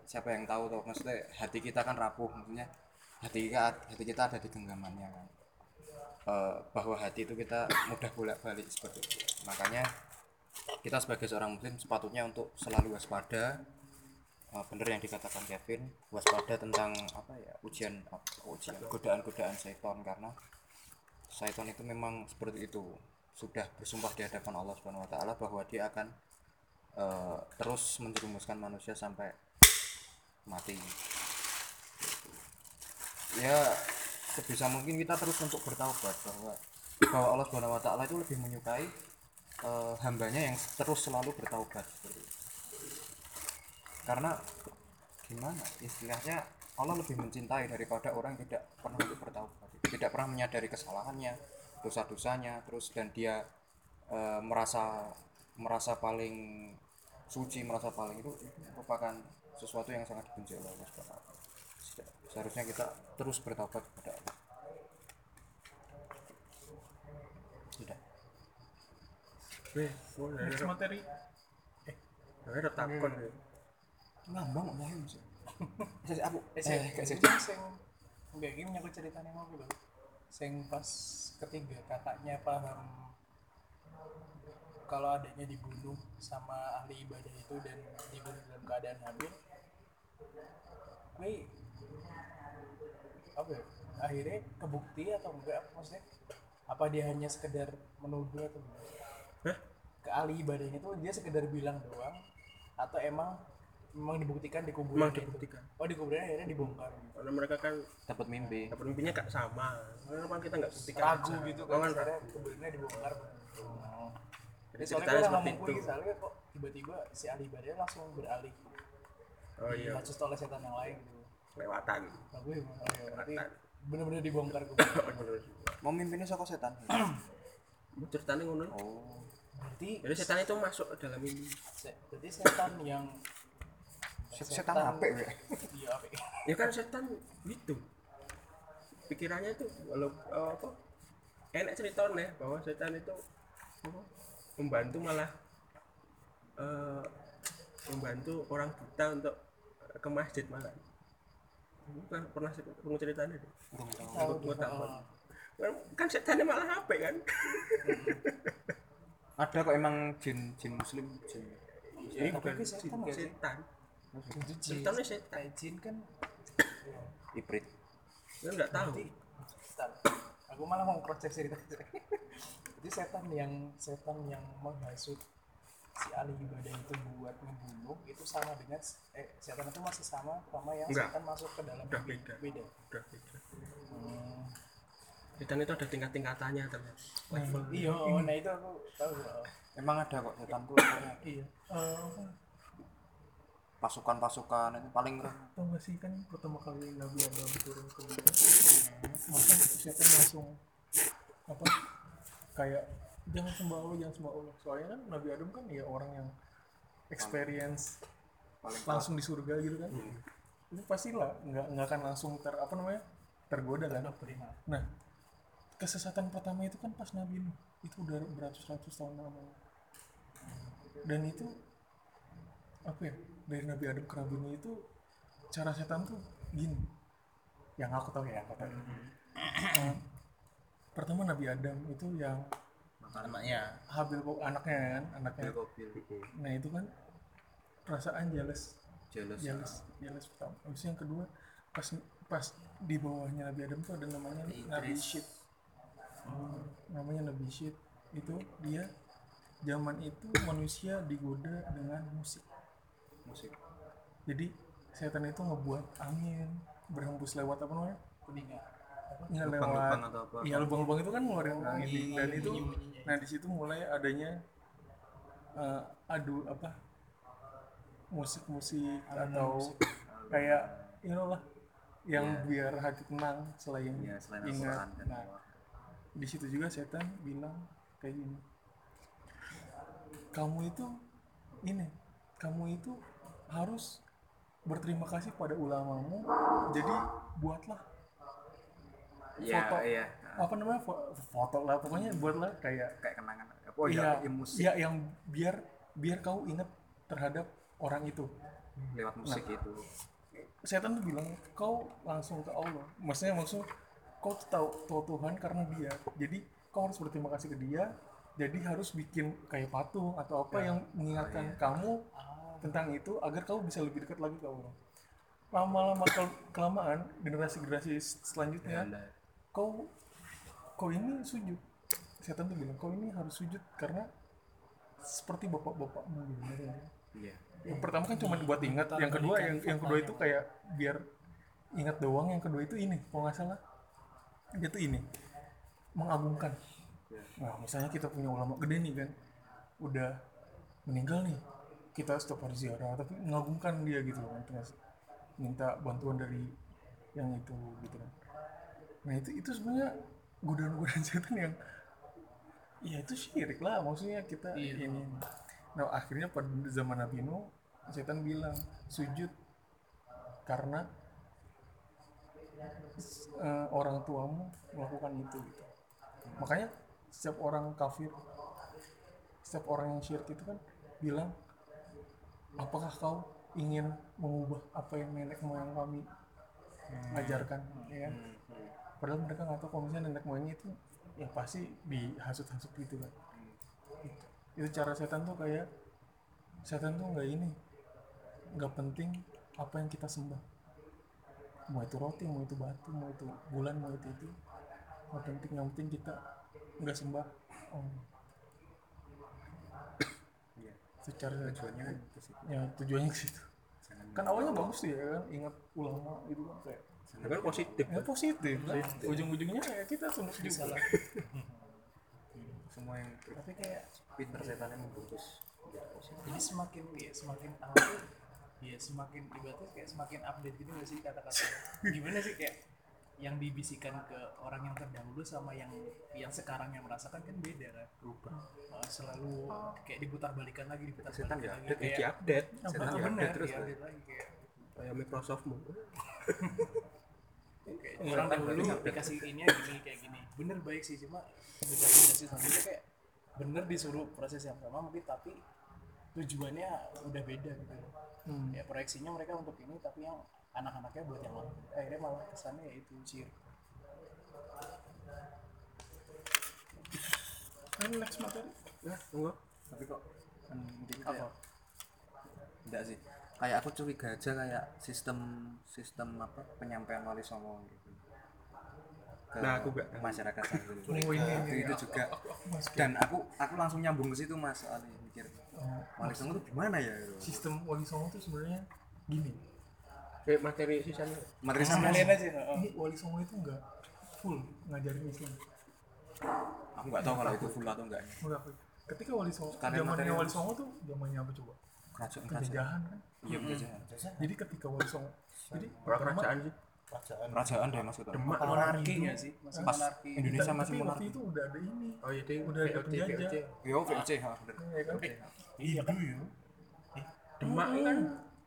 siapa yang tahu tuh maksudnya hati kita kan rapuh maksudnya hati kita hati kita ada di genggamannya kan Eh, bahwa hati itu kita mudah bolak balik seperti itu. Makanya kita sebagai seorang muslim sepatutnya untuk selalu waspada Eh, bener yang dikatakan Kevin waspada tentang apa ya ujian ujian godaan-godaan syaitan. Karena syaitan itu memang seperti itu sudah bersumpah di hadapan Allah Subhanahu wa taala bahwa dia akan eh, terus menjerumuskan manusia sampai mati. Ya sebisa mungkin kita terus untuk bertaubat bahwa bahwa Allah Subhanahu wa taala itu lebih menyukai eh, hambanya yang terus selalu bertaubat. Karena gimana? Istilahnya Allah lebih mencintai daripada orang yang tidak pernah untuk bertaubat. Tidak pernah menyadari kesalahannya dosa-dosanya terus dan dia eh, merasa merasa paling suci merasa paling itu, merupakan sesuatu yang sangat dibenci oleh Allah seharusnya kita terus bertaubat kepada Allah tidak Weh, Next materi ya, ya, takut ya. ngambang mau sih aku Eh, eh gak sih sing enggak gini aku ceritanya mau dulu. Sing pas ketiga kakaknya paham kalau adanya dibunuh sama ahli ibadah itu dan dibunuh dalam keadaan hamil. Ini apa ya? Akhirnya kebukti atau enggak maksudnya? Apa dia hanya sekedar menuduh atau enggak? Hah? Ke ahli ibadahnya itu dia sekedar bilang doang atau emang memang dibuktikan di kuburan Memang itu? dibuktikan. Oh di kuburan akhirnya dibongkar. karena mereka kan dapat mimpi dapat mimpinya gak sama kenapa kita nggak buktikan ragu aja? gitu Oh, kan kan akhirnya ragu. kuburannya dibongkar. jadi ceritanya gue seperti ngomong itu kuis, soalnya kok tiba-tiba si ahli ibadahnya langsung beralih oh iya oleh setan yang lain gitu. lewatan gue emang, oh iya, berarti bener-bener dibongkar kuburan. Mau mimpinya saka setan ceritanya ngono oh berarti jadi setan itu masuk ke dalam mimpi se- berarti setan yang Se- setan apa ya Iya apa? ya kan setan gitu. Pikirannya itu walau eh, apa enak ceritanya bahwa setan itu apa, membantu malah eh, membantu orang buta untuk ke masjid malah. Bukan pernah pernah ceritanya deh Tahu. Oh. kan, kan setannya malah apa kan ada kok emang jin jin muslim jin ini bukan setan. Setan setan. Kayak jin kan ibrit kan nggak tahu. Setan. aku malah mau cross check cerita jadi setan yang setan yang menghasut si ahli ibadah itu buat ngebunuh itu sama dengan eh setan itu masih sama sama yang Enggak. setan masuk ke dalam Udah beda. beda. Udah beda. Hmm. Dan itu ada tingkat tingkatannya ternyata level iya oh, nah itu aku tahu. Oh. emang ada kok setan tuh levelnya. iya. Eh, pasukan-pasukan itu paling rendah tau gak sih? Kan pertama kali Nabi Adam turun ke bumi. Maka setan langsung apa kayak jangan sembah Allah jangan sembah Allah. Soalnya kan Nabi Adam kan ya orang yang experience paling langsung di surga gitu kan. Itu pasti lah nggak nggak akan langsung ter apa namanya tergoda kan. Nah kesesatan pertama itu kan pas Nabi Nuh. Itu udah beratus-ratus tahun lamanya dan itu apa ya dari Nabi Adam ke Nabi Nuh itu cara setan tuh gini. Yang aku tahu ya aku tahu. Eh, pertama Nabi Adam itu yang anaknya. Habil anaknya kan anaknya. Nah itu kan perasaan jealous. Jealous jealous jealous pertama. Habis yang kedua pas pas di bawahnya Nabi Adam tuh ada namanya Nabi Syed Namanya Nabi Syed itu dia zaman itu manusia digoda dengan musik. Musik. Jadi setan itu ngebuat angin berhembus lewat apa namanya? Kuningan nggak lewat. lubang-lubang atau apa? Iya lubang-lubang itu kan ngeluarin angin. dan itu bunyi-bunyinya. nah di situ mulai adanya eh, adu apa musik-musik atau kayak you know lah yang biar hati tenang selain ya selain ingat. Dan nah di situ juga setan bilang kayak gini kamu itu ini kamu itu harus berterima kasih pada ulamamu jadi buatlah Iya, foto. iya. apa namanya? Fo- foto lah pokoknya buatlah kayak kayak kenangan. Oh iya, iya ya, musik. iya yang biar biar kau ingat terhadap orang itu. Lewat musik itu. setan tuh bilang kau langsung ke Allah. Maksudnya maksud kau tuh tahu tahu Tuhan karena dia. Jadi kau harus berterima kasih ke dia. Jadi harus bikin kayak patung atau apa yang mengingatkan kamu tentang itu agar kau bisa lebih dekat lagi ke Allah. Lama-lama kel- kelamaan generasi-generasi selanjutnya Ada. kau kau ini sujud. Setan tuh bilang kau ini harus sujud karena seperti bapak-bapakmu gitu iya. Yang pertama kan cuma buat ingat yang kedua yang yang kedua itu kayak biar ingat doang yang kedua itu ini kalau nggak salah dia tuh ini mengagungkan. Nah misalnya kita punya ulama gede nih kan udah meninggal nih kita setiap hari ziarah tapi mengagungkan dia gitu kan terus minta bantuan dari yang itu gitu kan. Nah itu itu sebenarnya godaan-godaan setan yang ya itu syirik lah maksudnya kita ini. Nah akhirnya pada zaman Nabi Nuh setan bilang sujud karena eh, orang tuamu melakukan itu gitu. Makanya setiap orang kafir setiap orang yang syirik itu kan bilang apakah kau ingin mengubah apa yang nenek moyang kami ajarkan? Ya kan? Padahal mereka nggak tahu kalau misalnya nenek moyangnya itu ya pasti dihasut-hasut gitu kan. Itu, itu cara setan tuh kayak setan tuh nggak ini nggak penting apa yang kita sembah mau itu roti mau itu batu mau itu bulan mau itu itu. Nggak penting yang penting kita nggak sembah. Oh. Iya. secara tujuannya kan itu sih ya tujuannya ke situ. Jangan kan awalnya bagus tuh ya kan? Ingat ulama itu kan kayak Itu kan positif ya positif. Kan ujung-ujungnya ya kita tunduk juga. Lah. Semua yang tapi kayak pinter setannya membungkus menjadi positif jadi semakin ya semakin tahu ya semakin ibaratnya kayak semakin update gitu gak sih kata-kata? Gimana sih kayak yang dibisikkan ke orang yang terdahulu sama yang yang sekarang yang merasakan kan beda kan? Berubah. Selalu kayak diputar balikan lagi diputar Setan balikan ya lagi update ya kayak update setan ya update terus ya, update lagi kayak kayak Microsoftmu kayak orang dahulu dikasih ini gini kayak gini. Bener baik sih cuma dikasih dikasih selanjutnya kayak bener disuruh proses yang sama mungkin tapi tujuannya udah beda gitu. Ya proyeksinya mereka untuk ini tapi yang anak-anaknya buat yang lain. Akhirnya malah kesannya ya itu sih kan next materi? Ya enggak tapi kok kan mungkin apa? Enggak sih. Kayak aku curiga aja kayak sistem sistem apa penyampaian wali songo gitu. Ke Nah, aku tahu. masyarakat Sanggul Oh, itu, itu aku- juga. Aku, aku masuk ya. dan aku aku langsung nyambung ke situ mas soalnya mikir Oh, Wali Songo itu gimana ya? Sistem wali songo itu sebenarnya gini. Kayak materi sisanya materi sama Kalian aja. oh. ini wali songo itu enggak full ngajarin Islam. Aku nggak tahu kalau itu full atau enggak. Full. ketika wali songo zamannya wali songo tuh zamannya apa coba? Kerajaan kerajaan kan? Iya penjajahan jadi ketika wali songo jadi orang pertama- kerajaan. Sih kerajaan deh mas itu demak Monarki ya sih, masih pas monarki. Indonesia masih monarki. itu udah ada ini. Oh iya deh Udah ada penjajah. yo VOC ha bener. Ya kan? Iya kan? ya. Demak kan?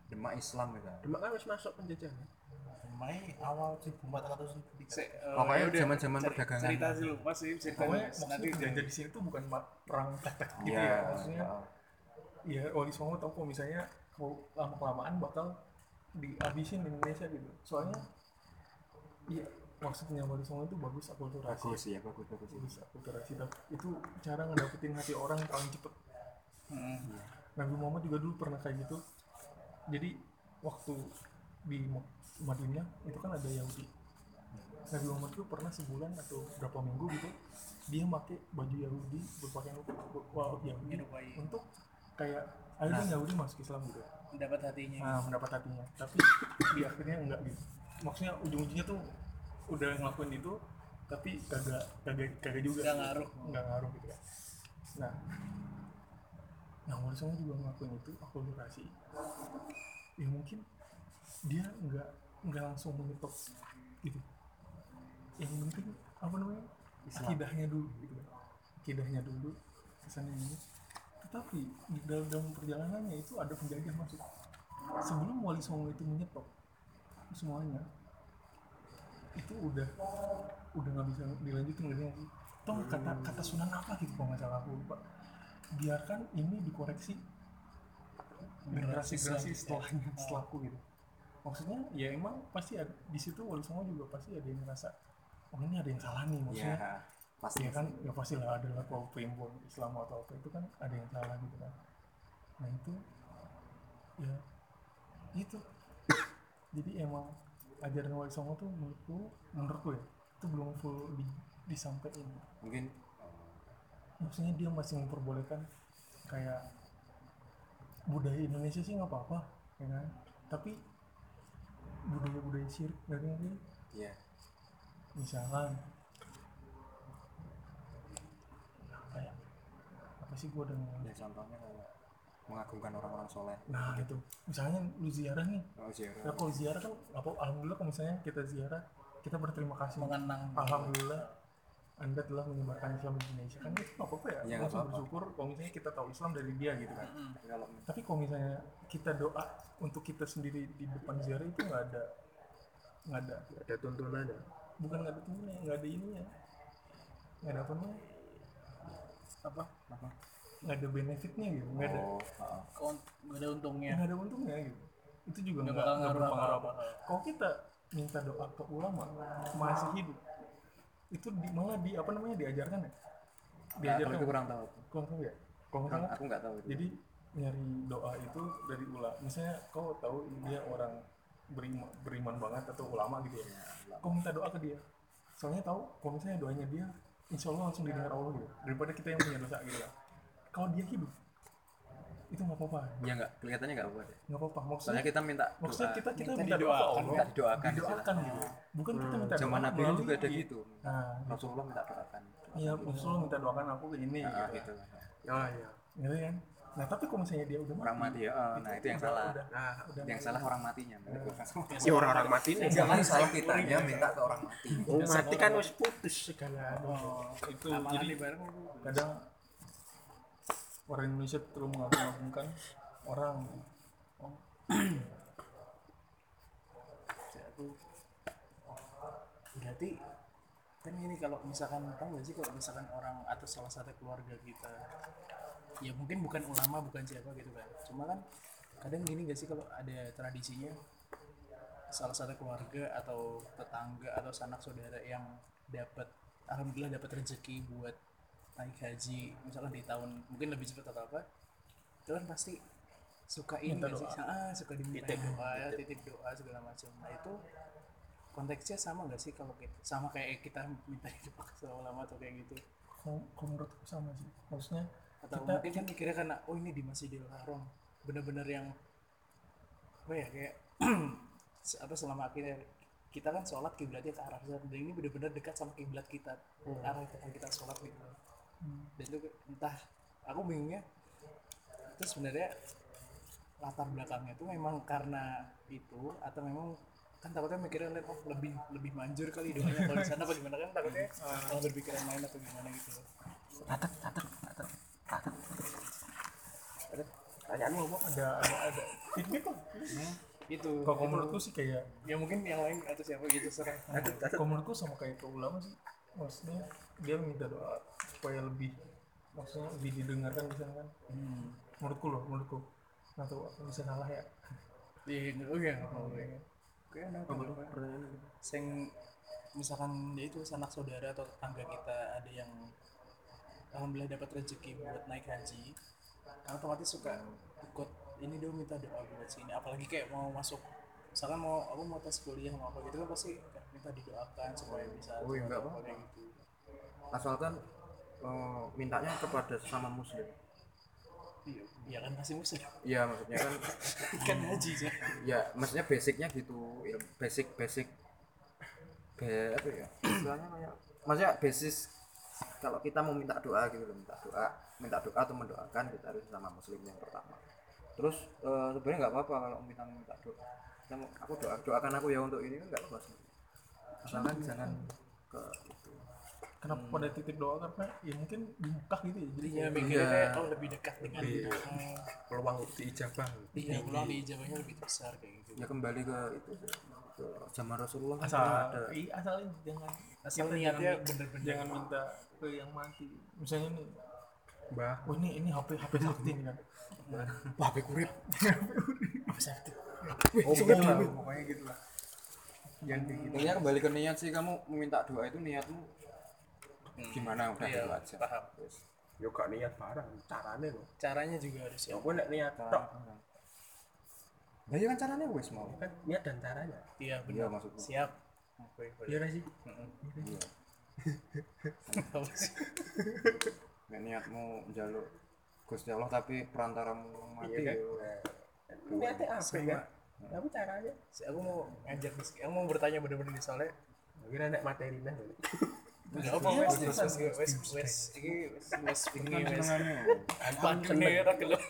Demak Islam gitu demak kan harus masuk penjajahan Mei awal 1400 Se- eh, Pokoknya ya udah, zaman-zaman perdagangan. Cerita dulu, Mas ini cerita Mas. Nanti maksudnya penjajah di sini tuh bukan perang tek-tek gitu Iya, ya maksudnya. ya wali songo tau kok misalnya mau lama kelamaan bakal dihabisin di Indonesia gitu. Soalnya iya maksudnya wali songo itu bagus akulturasi. Bagus ya bagus bagus. Bagus akulturasi. Itu cara ngedapetin hati orang paling cepet. Hmm. Nabi Muhammad juga dulu pernah kayak gitu. Jadi waktu di Madinah itu kan ada Yahudi. Nabi Muhammad tuh pernah sebulan atau berapa minggu gitu dia pakai baju Yahudi berpakaian wow, Yahudi untuk kayak ayo dong Yahudi masuk Islam gitu Mendapat hatinya. nah, mendapat hatinya. Tapi di akhirnya enggak gitu maksudnya ujung-ujungnya tuh udah ngelakuin itu tapi kagak kagak kagak juga Nggak ngaruh. nggak ngaruh gitu kan nah nah Wali Songo juga ngelakuin itu akulturasi ya mungkin dia nggak nggak langsung menyetop gitu. Yang penting apa namanya akidahnya dulu gitu. Kan akidahnya dulu kesannya ini tetapi di dalam, dalam perjalanannya itu ada penjajah masuk sebelum Wali Songo itu menyetop semuanya. Itu udah udah nggak bisa dilanjutin gitu ya toh kata kata sunan apa gitu kalau nggak salah aku lupa. Biarkan ini dikoreksi. Generasi generasi setelahnya setelahku gitu. Maksudnya ya emang pasti ada di situ wali songo juga pasti ada yang ngerasa oh ini ada yang salah nih maksudnya. Ya pasti ya kan? ya pastilah ada lah kalau primbon Islam atau apa itu kan ada yang salah gitu kan. Nah itu ya itu jadi emang ajaran wali songo tuh menurutku menurutku ya itu belum full di, disampaikan. Mungkin maksudnya dia masih memperbolehkan kayak budaya Indonesia sih nggak apa-apa ya kan? Tapi budaya-budaya syirik dari ini ya misalkan apa ya? Apa sih gua dengan ya contohnya kayak mengagungkan orang-orang soleh. Nah itu misalnya lu ziarah nih. Oh ziarah. Ya kalau ziarah kan apa alhamdulillah kalau misalnya kita ziarah kita berterima kasih. Mengenang. alhamdulillah anda telah menyebarkan Islam di Indonesia. Kan itu nggak apa-apa ya, nggak langsung bersyukur kalau misalnya kita tahu Islam dari dia gitu kan. Tapi kalau tapi kalau misalnya kita doa untuk kita sendiri di depan ziarah itu nggak ada nggak ada. Ada tuntunannya bukan nggak ada temennya nggak ada ininya. Nggak ada apa namanya? Apa? Apa nggak ada benefitnya gitu nggak ada. Oh heeh. Kont- nggak ada untungnya. nggak ada untungnya gitu. Itu juga Nggak nggak berpengaruh apa kalau kita minta doa ke ulama masih hidup itu di, malah di apa namanya diajarkan ya? Nah, diajarkan. Itu kurang tahu. Kalau tahu ya? Kurang- salah aku nggak tahu jadi nyari doa itu dari ulama. Misalnya kau tahu dia orang beriman, beriman banget atau ulama gitu ya? Kau minta doa ke dia. Soalnya tahu kalau misalnya doanya dia insya Allah langsung didengar Allah gitu. Daripada kita yang punya dosa gitu. ya kalau dia hidup itu nggak apa-apa. Ya nggak. Kelihatannya nggak apa deh. Nggak apa-apa. Soalnya maksudnya kita minta maksudnya doa. kita kita Minta minta doa. Allah minta didoakan. didoakan gitu. Bukan kita minta doa. Zaman Nabi melalui juga ada dia. gitu. Nah. Rasulullah minta doakan. Iya Rasulullah minta doakan aku ini nah, gitu. gitu. Oh iya gitu kan. Nah tapi kalau misalnya dia udah orang mati ya oh, nah itu yang salah. udah, nah udah yang salah orang matinya. Ya orang-orang mati nih jangan salah. kita ya minta ke orang mati. Oh, mati kan harus putus segala. Oh, itu Amalan jadi kadang orang Indonesia terlalu mengagungkan orang. Oh, berarti kan ini kalau misalkan tahu gak sih kalau misalkan orang atau salah satu keluarga kita ya mungkin bukan ulama bukan siapa gitu kan. Cuma kan kadang gini gak sih kalau ada tradisinya salah satu keluarga atau tetangga atau sanak saudara yang dapat alhamdulillah dapat rezeki buat naik haji misalkan di tahun mungkin lebih cepat atau apa itu kan pasti suka ini sih? doa. ah suka diminta doa ya titip doa segala macam. Nah itu konteksnya sama nggak sih kalau kita sama kayak kita minta hidup ke ulama atau kayak gitu? Kalau menurutku sama sih. Maksudnya atau Kita- mungkin kan mikirnya karena oh ini di Masjidil Haram bener-bener yang apa ya kayak apa selama akhirnya kita kan sholat kiblatnya ke arah sana dan ini bener-bener dekat sama kiblat kita arah tempat kita sholat gitu dan itu entah aku bingungnya itu sebenarnya latar belakangnya itu memang karena itu atau memang kan takutnya mikirnya lihat oh lebih lebih manjur kali doanya kalau di sana apa gimana? Kan takutnya malah berpikiran lain atau gimana gitu. Pertanyaanmu apa ada ada ada feedback kok? Itu. Kalau menurutku sih kayak ya mungkin yang lain atau siapa gitu serah. Kalau menurutku sama kayak ke ulama sih maksudnya dia minta doa supaya lebih maksudnya lebih didengarkan misalkan hmm. menurutku loh menurutku. Nggak tahu aku bisa salah ya. Iya oh iya oh, iya. oke. Nah apa sing misalkan ya itu sanak saudara atau tetangga kita ada yang alhamdulillah dapat rezeki buat naik haji kan otomatis suka ikut. Ini dong minta doa buat sini apalagi kayak mau masuk misalkan mau aku mau tes kuliah mau apa gitu kan pasti minta didoakan supaya bisa Oh, iya, apa-apa. kayak gitu asalkan eh, mintanya kepada sesama muslim. Iya. Iya kan pasti muslim. Iya maksudnya kan kan haji sih ya maksudnya basicnya gitu. Il- basic basic. Be, apa ya? Istilahnya kayak maksudnya basis kalau kita mau minta doa gitu loh minta doa minta doa atau mendoakan kita harus sama muslim yang pertama. Terus eh, sebenarnya nggak apa-apa kalau minta minta doa. Kita mau- aku doa doakan aku ya untuk ini kan nggak apa sih. Asalkan jangan ke kenapa pada titik doa karena ya mungkin di Mekah gitu ya jadi jadinya kayak- mikirnya kayak oh lebih dekat dengan Lebih- Hmm, peluang diijabah iya ulang di ijabahnya lebih besar kayak gitu. Ya kembali ke itu ke zaman Rasulullah kan asal ada. iya asal jangan asal niatnya jangan- bener-bener jangan minta ke yang mati. Misalnya nih mbah. oh ini ini HP HP sakti nih kan Wah, HP kurip. Apa sakti? oh lah pokoknya gitu lah. Yang kayak gitu. Intinya kembali ke niat sih kamu meminta doa itu niatmu gimana udah Iya, itu aja. paham. yo gak niat barang carane loh Caranya juga harus ya. nek niat tok Nah, iya kan caranya wis mau. kan niat dan caranya Iya, Iya benar. maksudku. Siap. Oke, boleh. iya gak sih Iya. Nek niatmu njaluk Gusti Allah tapi perantaramu mati Iya kan? yo. niatnya apa kan tapi caranya Si- Aku mau ngajak nih, aku mau bertanya bener-bener di soalnya kira nek materi nah Enggak apa wes. Wes wes wes wes. iki wes wes ini wes. antum nih ra gelem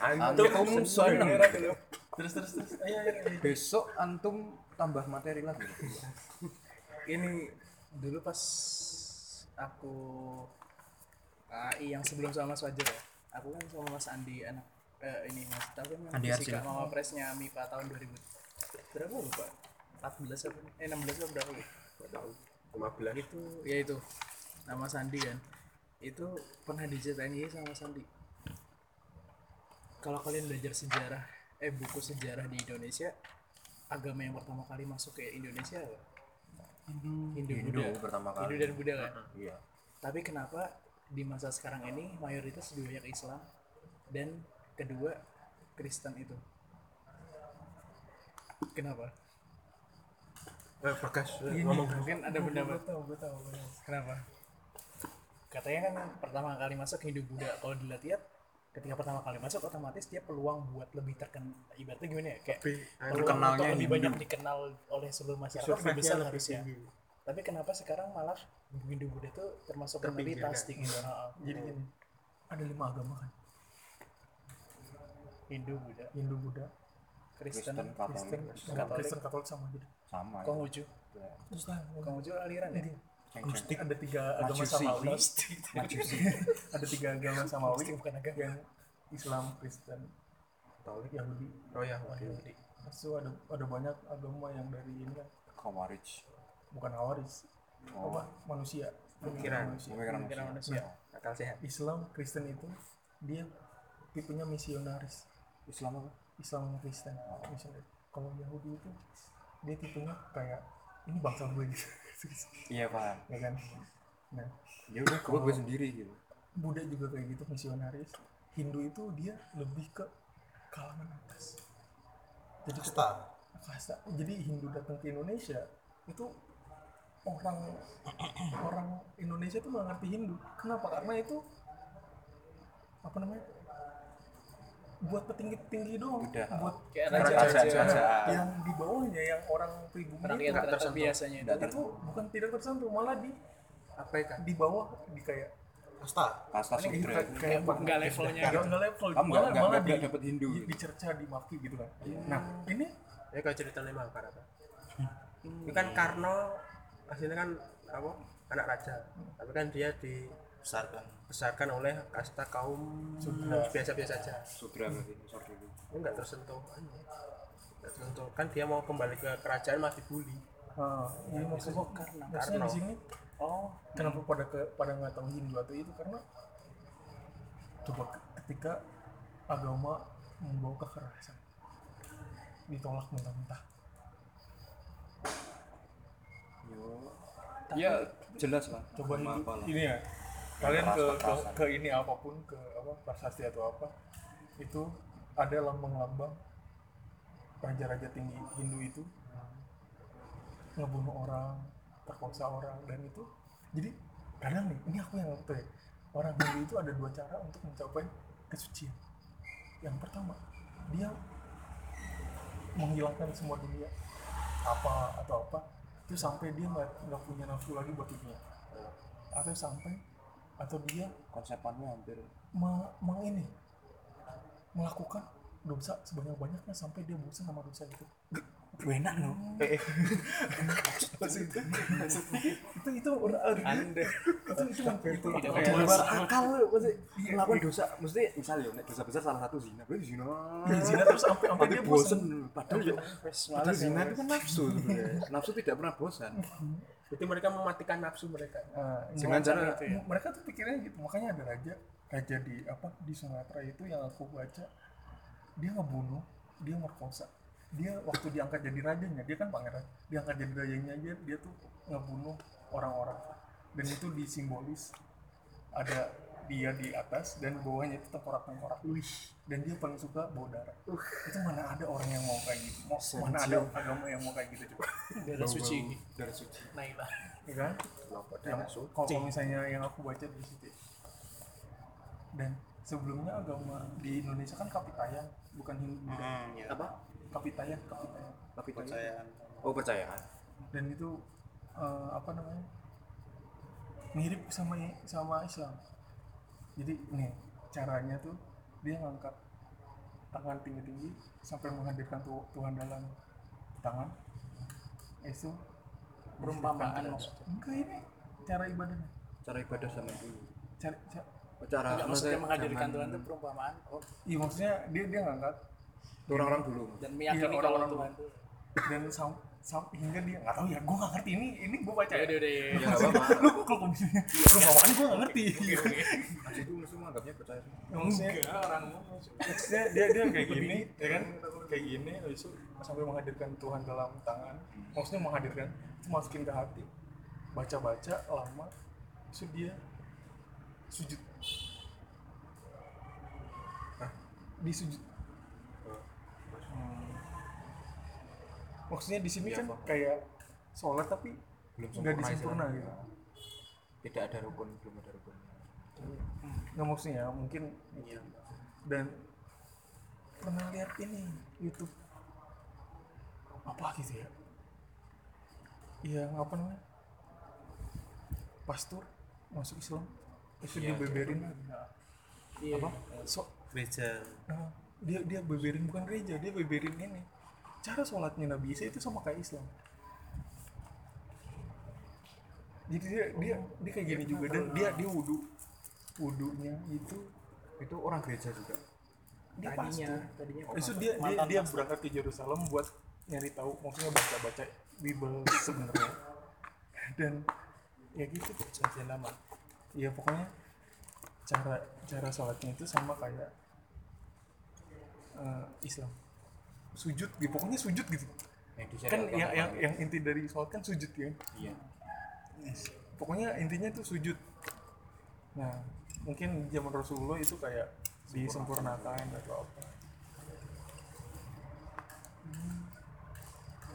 Antum seneng. ra gelem terus terus terus. Ayo ayo ayo. Besok antum tambah materi lagi. ini dulu pas aku AI yang sebelum sama Mas Wajar ya. Aku kan sama Mas Andi anak eh, ini Mas tahu kan yang Andi fisika mama presnya MIPA tahun 2000 berapa lupa? 14 apa? Eh 16 apa berapa? Tahu 15 itu ya itu nama Sandi kan itu pernah diceritain iya sama Sandi kalau kalian belajar sejarah eh buku sejarah di Indonesia agama yang pertama kali masuk ke Indonesia apa? Hindu, Hindu Buddha. pertama Hindu kali. dan Buddha kan Iya. tapi kenapa di masa sekarang ini mayoritas lebih banyak Islam dan kedua Kristen itu kenapa eh bagas Ini ngomong. Mungkin ada pendapat gue tahu gue tahu gue tahu. Kenapa? Katanya kan pertama kali masuk Hindu Buddha. Kalau dilihat ketika pertama kali masuk otomatis dia peluang buat lebih terkenal. Ibaratnya gimana ya? Kayak terkenalnya untuk lebih Hindu. banyak dikenal oleh seluruh masyarakat lebih besar lebih harusnya. tinggi. tapi kenapa sekarang malah Hindu Buddha itu termasuk minoritas di gitu jadi gini ada lima agama kan? Hindu Buddha. Hindu Buddha Kristen. Kristen, Katolik, Kristen Katolik. Kristen Katolik sama gitu sama. ya. Konghucu terus lah Konghucu aliran ya? Gnostik ada tiga agama Majusi. samawi Gnostik ada tiga agama samawi Gnostik bukan agama. Yang Islam Kristen Katolik Yahudi. Oh ya Yahudi. Terus tuh ada ada banyak agama yang dari ini kan. Kawarij. bukan Hawaris Oh. apa? Manusia. Pemikiran. manusia. Pemikiran manusia. manusia. akal sehat. Islam Kristen itu dia tipenya misionaris. Islam apa? Islam Kristen. Misionaris. Kalau Yahudi itu dia tipenya kayak ini bangsa gue gitu. Iya paham. ya kan? Nah Ya udah gue gue sendiri gitu. Buddha juga kayak gitu misionaris. Hindu itu dia lebih ke kalangan atas. Jadi kasta. Kasta. Jadi Hindu datang ke Indonesia itu orang orang Indonesia tuh nggak ngerti Hindu. Kenapa? Karena itu apa namanya buat petinggi tinggi doang. Udah. buat Kayak raja-raja. Yang di bawahnya yang orang pribumi Rakyat itu nggak rakyat biasanya itu. itu bukan tidak tersentuh malah di apa ya kan di bawah di kayak Kasta. kasta kayak sudra kayak, Nggak levelnya nggak gitu. nggak level malah nggak- malah nggak di, dapet Hindu. di- dicerca dimaki gitu kan. Nah ini ya kayak cerita lima apa ini kan Karno aslinya kan apa? Anak raja. Tapi kan dia Besarkan. Dibesarkan oleh kasta kaum biasa-biasa saja sudra berarti sudra dulu. ini nggak tersentuh anu, nggak tersentuh. Kan dia mau kembali ke kerajaan masih bully. Ah, ini maksudnya maksudnya Karena. di sini Oh, kenapa pada ke pada nggak tahu Hindu atau itu? Karena coba ketika agama membawa kekerasan ditolak mentah-mentah. Ya jelas lah coba lah. ini ya kalian ke, ke ke ini apa pun ke apa prasasti atau apa itu ada lambang-lambang raja-raja tinggi Hindu itu ngebunuh orang perkosa orang dan itu jadi kadang nih ini aku yang ngerti ya orang Hindu itu ada dua cara untuk mencapai kesucian. Yang pertama dia menghilangkan semua dunia apa atau apa itu sampai dia nggak punya nafsu lagi buat dunia atau sampai atau dia konsepannya hampir me, meng ini melakukan dosa sebanyak banyaknya sampai dia bosan sama dosa itu. Enak no eh, eh. Maksud itu itu itu orang Anda. itu itu itu. luar akal mesti melakukan dosa. Mesti misal ya nek dosa besar salah satu zina berarti zina. Ya, zina terus sampai sampai dia bosan padahal ya padahal zina itu kan nafsu nafsu tidak pernah bosan jadi mereka mematikan nafsu mereka. Nah, Dengan cara- itu ya. mereka tuh pikirnya gitu. Makanya ada raja raja di apa di Sumatera itu yang aku baca dia ngebunuh dia merkosa dia waktu diangkat jadi rajanya dia kan pangeran. Diangkat jadi rajanya aja dia tuh ngebunuh orang-orang. Dan itu disimbolis. Ada dia di atas dan bawahnya itu tengkorak-tengkorak. Dan dia paling suka bawa darah. Itu mana ada orang yang mau kayak gitu? Mau, mana ada agama yang mau kayak gitu coba? Darah suci. dari suci. Naila. ya kan? Yang kalau misalnya yang aku baca di situ. Dan sebelumnya agama di Indonesia kan kapitayan bukan Hindu. Ya. apa? Kapitayan kapitayan Kepercayaan. oh percayaan. Dan itu eh, apa namanya? Mirip sama sama Islam jadi nih caranya tuh dia ngangkat tangan tinggi tinggi sampai menghadirkan tu- Tuhan dalam tangan. Itu Perumpamaan maksudnya. enggak ini cara ibadahnya. Cara ibadah zaman dulu. Cara, cara. Oh, cara Enggak maksudnya menghadirkan zaman- Tuhan itu perumpamaan. Oh, iya maksudnya dia dia ngangkat. Orang-orang dulu dan meyakini Iya, kalau orang-orang Tuhan itu. dan sam, sam hingga dia nggak tahu ya gue nggak ngerti ini ini gue baca Ya. Ya udah udah. ya apa-apa lu kok kalau misalnya perumpamaan gue nggak ngerti. Mas itu mesti menganggapnya percaya maksudnya maksudnya dia dia kayak gini ya kan? Kayak gini habis itu sampai menghadirkan Tuhan dalam tangan. Maksudnya menghadirkan itu masukin ke hati. Baca baca lama terus dia sujud. Nah, di sujud Hmm. Maksudnya di sini kan kayak sholat tapi belum nggak sempurna disempurna Islam. gitu. Tidak ada rukun belum ada rukun. Nggak maksudnya mungkin dan pernah lihat ini YouTube. Apa gitu ya? Yang apa namanya? Pastor masuk Islam. Itu dia beberin Iya. apa so gereja. Nah, dia dia beberin bukan gereja dia beberin ini cara sholatnya Nabi Isa itu sama kayak Islam. Jadi dia dia dia kayak gini juga. Dan dia dia wudhu wudhunya itu itu orang gereja juga. Dia Tadinya, pastor tadinya itu dia dia, dia berangkat ke Yerusalem buat nyari tahu maksudnya baca baca Bible sebenarnya. Dan ya gitu perjanjian lama. ya pokoknya cara cara sholatnya itu sama kayak eh, Islam sujud gitu pokoknya sujud gitu. Yang kan yang, yang yang inti dari sholat kan sujud ya. Iya. Pokoknya intinya itu sujud. Nah mungkin zaman Rasulullah itu kayak disempurnakan atau apa.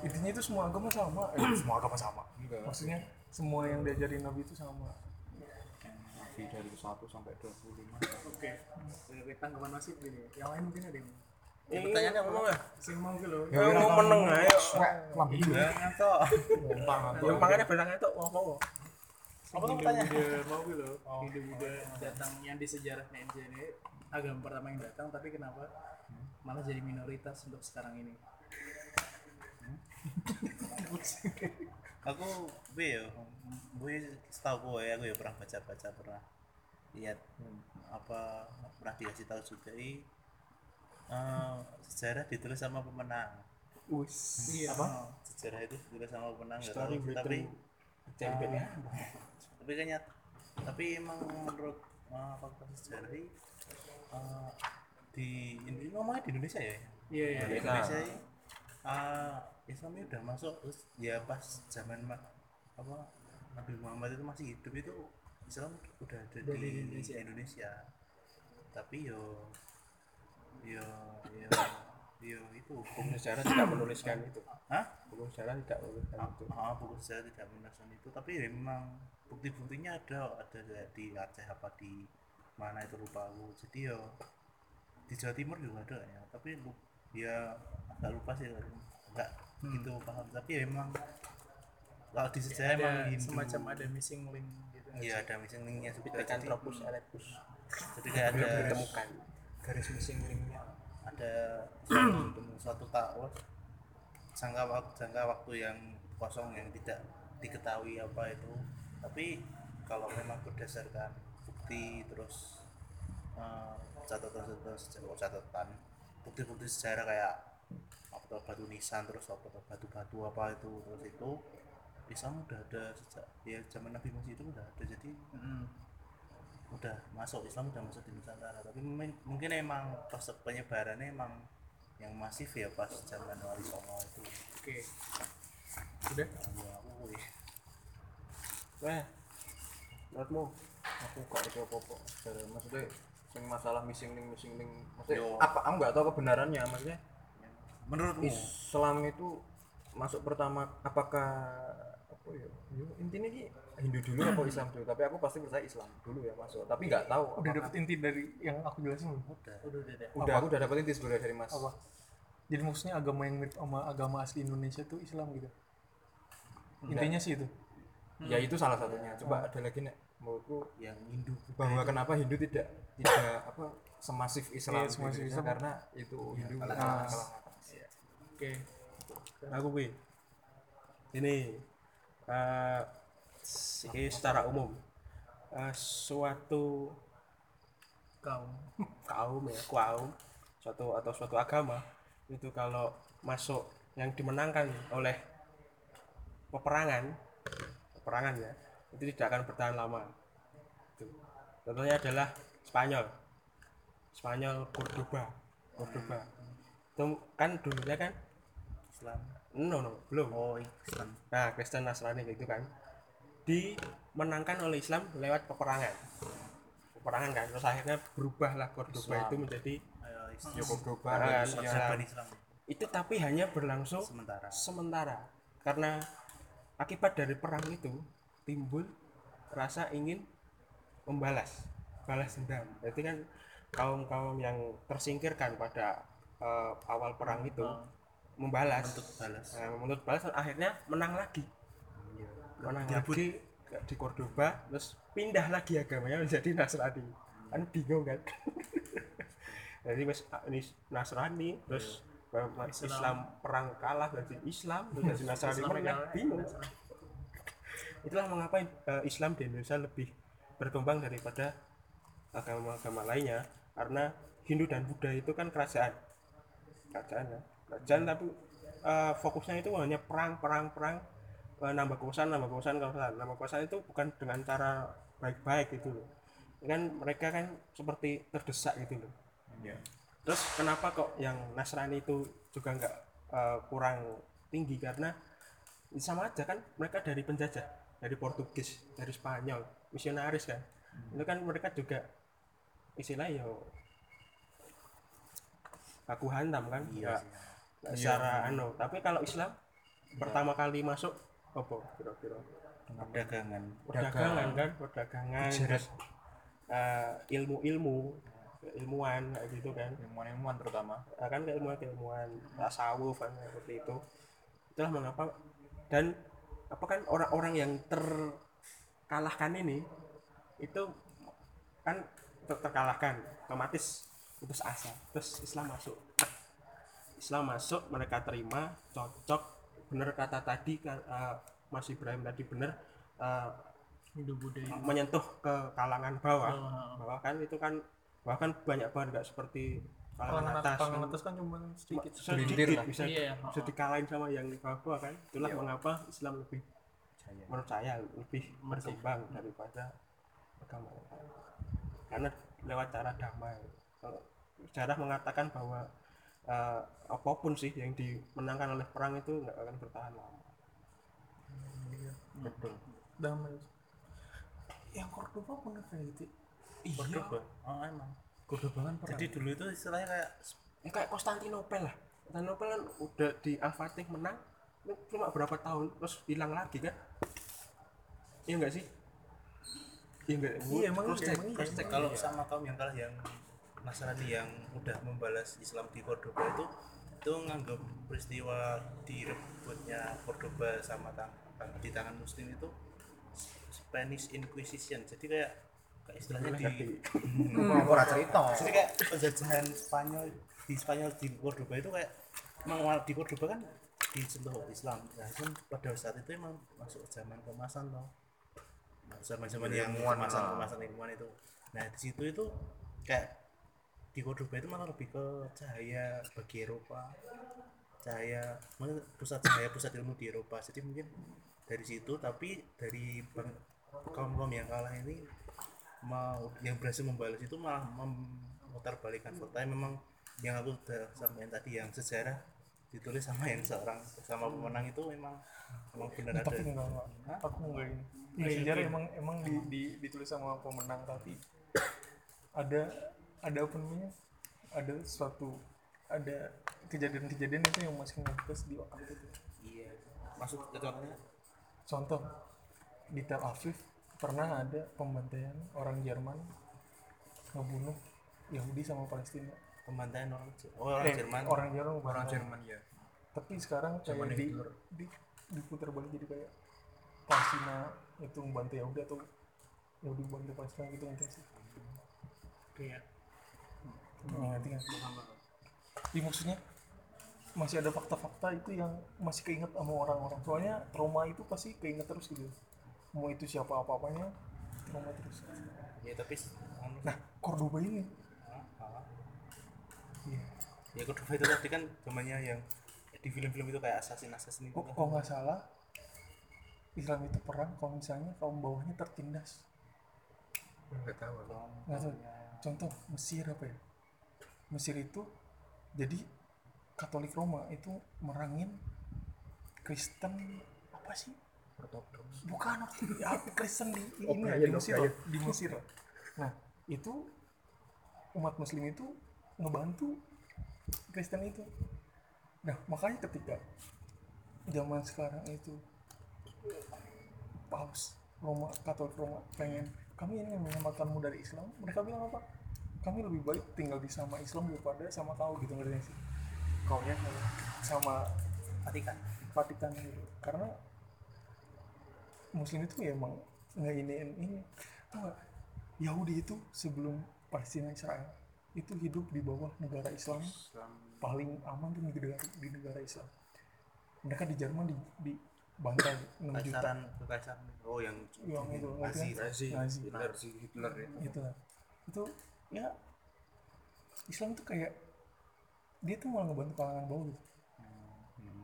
Intinya itu semua agama sama. Eh, semua agama sama. Maksudnya semua yang diajarin nabi itu sama. Nabi dari 1 sampai 25 oke. Dari tanggapan masih gini yang lain mungkin ada yang ini pertanyaannya ngomong ya sing mau gitu ya mau meneng ayo lambi Iya, ngantuk. yang makanya berang itu ngomong apa tuh pertanyaan mau gitu loh Hindu Buddha datang yang di sejarah NJ ini. Agama pertama yang datang tapi kenapa malah jadi minoritas untuk sekarang ini? Aku gue ya gue setahu gue aku ya pernah baca baca pernah lihat apa pernah dikasih tahu juga. i eh, sejarah ditulis sama pemenang. Wis iya. Apa? Sejarah itu ditulis sama pemenang nggak tahu. tapi championnya tapi kayaknya tapi emang menurut uh, fakta sejarah uh, di ini ngomongnya di Indonesia ya? Iya iya. Di iya. Indonesia ini uh, Islam ini udah masuk terus ya pas zaman ma- apa Nabi Muhammad itu masih hidup itu Islam udah ada Udah di, di Indonesia. Indonesia. tapi yo yo yo yo itu. Buku sejarah tidak menuliskan itu. Hah? buku sejarah tidak menuliskan itu. Ah, buku sejarah tidak menuliskan itu. Tapi ya memang bukti-buktinya ada. Ada di Aceh apa di mana itu lupa aku. Jadi yo di Jawa Timur juga ada ya. Tapi lu, ya agak lupa sih. Enggak gitu paham. Tapi ya memang kalau di sejarah emang ada Hindu. semacam ada missing link gitu iya ada missing linknya juga. jadi, Pithecanthropus erectus jadi kayak ada ditemukan garis missing linknya ada suatu, suatu tahun jangka waktu jangka waktu yang kosong yang tidak diketahui apa itu. Tapi kalau memang berdasarkan bukti terus eh, catatan-catatan sejarah catatan bukti-bukti sejarah kayak apa batu nisan terus apa batu-batu apa itu terus itu Islam udah ada sejak ya zaman Nabi Musa itu udah ada. Jadi Mm. Udah masuk Islam udah masuk di Nusantara. Tapi mungkin, emang pas penyebarannya emang yang masif ya pas zaman Wali Songo itu. Oke. Udah ya aku wih. wah menurutmu? Aku gak ada apa-apa. Sejarah maksudnya yang masalah missing link missing link maksudnya Yo. apa aku nggak tahu kebenarannya maksudnya. Menurutmu? Islam itu masuk pertama apakah apa ya? Yo, intinya ini Hindu dulu atau Islam dulu? Tapi aku pasti percaya Islam dulu ya masuk tapi nggak tahu udah apakah- dapet inti dari yang aku jelasin belum? Udah. Udah udah udah. udah aku udah dapet inti sebenarnya dari Mas. Apa? Jadi maksudnya agama yang mirip sama agama asli Indonesia tuh Islam gitu? Intinya sih itu. Ya itu salah satunya. Coba ada lagi nek menurutku yang Hindu. bahwa kenapa Hindu tidak tidak apa semasif Islam di semasif Islam. karena itu Hindu. kalah kalah- atas. kalah atas. oke. Aku gue ini eh ini secara umum. Eh, suatu kaum kaum ya kaum suatu atau suatu agama itu kalau masuk yang dimenangkan oleh peperangan peperangan ya itu tidak akan bertahan lama. Itu. contohnya adalah Spanyol. Spanyol Cordoba. Cordoba. Itu kan dulunya kan? Islam. No no belum. Oh Islam. Nah Kristen Nasrani gitu kan dimenangkan oleh Islam lewat peperangan. Peperangan kan terus akhirnya berubahlah Cordoba Islam. itu menjadi Ya Cordoba Islam. Itu tapi hanya berlangsung sementara. sementara. Karena akibat dari perang itu timbul rasa ingin membalas balas dendam. Berarti kan kaum kaum yang tersingkirkan pada eh, awal perang itu membalas. Untuk balas. Nah, menurut balas akhirnya menang lagi menang Direbut. lagi di Cordoba terus pindah lagi agamanya menjadi Nasrani. Kan bingung kan? Jadi wes ini Nasrani terus Islam. perang kalah jadi Islam terus jadi Nasrani Islam kalah, bingung. Itulah mengapa eh, Islam di Indonesia lebih berkembang daripada agama-agama lainnya. Karena Hindu dan Buddha itu kan kerajaan. Kerajaan ya. Kerajaan tapi eh, fokusnya itu hanya perang perang perang. eh, nambah kekuasaan nambah kekuasaan kekuasaan nambah kekuasaan itu bukan dengan cara baik-baik gitu loh. Kan mereka kan seperti terdesak gitu loh. Terus kenapa kok yang Nasrani itu juga nggak eh, kurang tinggi? Karena sama aja kan mereka dari penjajah dari Portugis dari Spanyol misionaris kan. Itu kan mereka juga istilahnya yo aku hantam kan iya secara anu. Tapi kalau Islam pertama kali masuk apa kira-kira? Perdagangan. Perdagangan kan? Perdagangan terus eh, ilmu-ilmu ilmuwan kayak gitu kan. Ilmuwan-ilmuwan terutama. Nah, kan keilmuan keilmuan. Tasawuf kan seperti itu. Itulah mengapa dan apa kan orang-orang yang terkalahkan ini itu kan ter- terkalahkan. Otomatis putus asa. Terus Islam masuk. Islam masuk mereka terima cocok bener kata tadi eh, Mas Ibrahim tadi bener eh, hidup budaya menyentuh ke kalangan bawah Oh. bawah kan itu kan bahkan banyak banget nggak seperti kalangan atas kalangan kan. atas kan cuma sedikit. sedikit lah. bisa Iya, bisa oh. dikalahin sama yang di bawah kan itulah mengapa Islam lebih menurut saya lebih berkembang daripada agama lain. karena lewat cara damai Kalau sejarah mengatakan bahwa eh, apa pun sih yang dimenangkan oleh perang itu nggak akan bertahan lama. Betul. Damai. Yang Cordoba pernah kayak gitu. Cordoba. Oh emang. Cordoba kan pernah. Jadi dulu itu istilahnya kayak ya kayak Konstantinopel lah. Konstantinopel kan udah di Al-Fatih menang itu cuma berapa tahun terus hilang lagi kan? Iya enggak sih? Iya enggak Iya, emang terus iya, emang iya, terus cek kalau sama kaum yang kalah yang Nasrani yang udah membalas Islam di Cordoba itu itu nganggap peristiwa direbutnya Cordoba sama tang, tang- di tangan Muslim itu Spanish Inquisition. Jadi kayak kayak istilahnya di ora cerita. Jadi kayak penjajahan Spanyol di Spanyol di Cordoba itu kayak emang di Cordoba kan disentuh Islam. Nah itu pada saat itu emang masuk zaman kemasan loh zaman zaman yang kemasan kemasan ilmuwan itu. Nah di situ itu kayak di Cordoba itu malah lebih ke cahaya bagi Eropa. Cahaya pusat cahaya pusat ilmu di Eropa. Jadi mungkin dari situ tapi dari bang- kaum-kaum yang kalah ini mau yang berhasil membalas itu malah memutar balikan fakta yang memang yang aku udah sampaikan tadi yang sejarah ditulis sama yang seorang sama pemenang itu memang memang benar ada tapi enggak enggak aku enggak ini. Ini sejarah emang emang di, di, ditulis sama pemenang tapi ada ada apa namanya? Ada suatu ada kejadian-kejadian itu yang masih ngebekas di otak itu iya. Maksud contohnya? Contoh di Tel Aviv pernah ada pembantaian orang Jerman ngebunuh Yahudi sama Palestina. Pembantaian orang oh, orang Eh, Jerman. orang Jerman orang. Jerman ya tapi sekarang kayak di, di diputar balik jadi kayak Palestina itu membantu Yahudi atau Yahudi membantu Palestina gitu nanti sih? Kayak ngerti nggak? Iya maksudnya masih ada fakta-fakta itu yang masih keinget sama orang-orang. Soalnya trauma itu pasti keinget terus gitu. Mau itu siapa apa-apanya trauma terus. Ya tapi anu, nah Cordoba ini. Iya. Ya Cordoba itu tadi kan zamannya yang di film-film itu kayak assassin assassin itu kok kan. kalau nggak salah Islam itu perang kalau misalnya kaum bawahnya tertindas. Nggak tahu. Nggak tahu. contoh Mesir apa ya Mesir itu jadi Katolik Roma itu merangin Kristen apa sih? Ortodoks. Bukan ya, Kristen di Oh, ini ya, Brian, di Mesir oh, lah, di Mesir. Nah itu umat Muslim itu ngebantu Kristen itu. Nah makanya ketika zaman sekarang itu Paus Roma Katolik Roma pengen kami ini menyelamatkanmu dari Islam. Mereka bilang apa kami lebih baik tinggal di sama Islam daripada sama kau gitu ngerti sih? Kaunya sama Vatikan. Vatikan gitu. Karena Muslim itu ya emang nggak ini. Ini nggak? Yahudi itu sebelum Palestina Israel itu hidup di bawah negara Islam paling aman tuh di negara, di negara Islam. Mereka di Jerman di, di bantai 6 juta kekaisaran oh yang yang itu Nazi ngerti kan? Nazi Hitler Hitler ya itu lah. Itu ya Islam tuh kayak dia tuh malah ngebantu kalangan bawah gitu.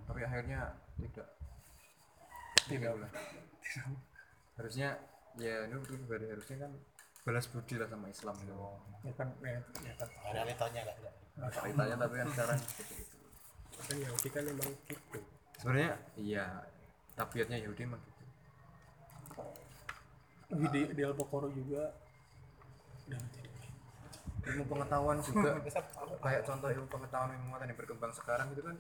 Tapi akhirnya tidak. Tidak. lah. harusnya ya ini itu pribadi harusnya kan balas budi lah sama Islam. Gitu ya kan ya, ya kan. Realitanya kan ceritanya tapi kan sekarang seperti itu kan Yahudi kan emang gitu. Sebenarnya iya tabiatnya Yahudi emang gitu. Di, di Alpokoro juga dan ilmu pengetahuan juga. Kayak contoh ilmu pengetahuan ilmu pengetahuan yang berkembang sekarang itu kan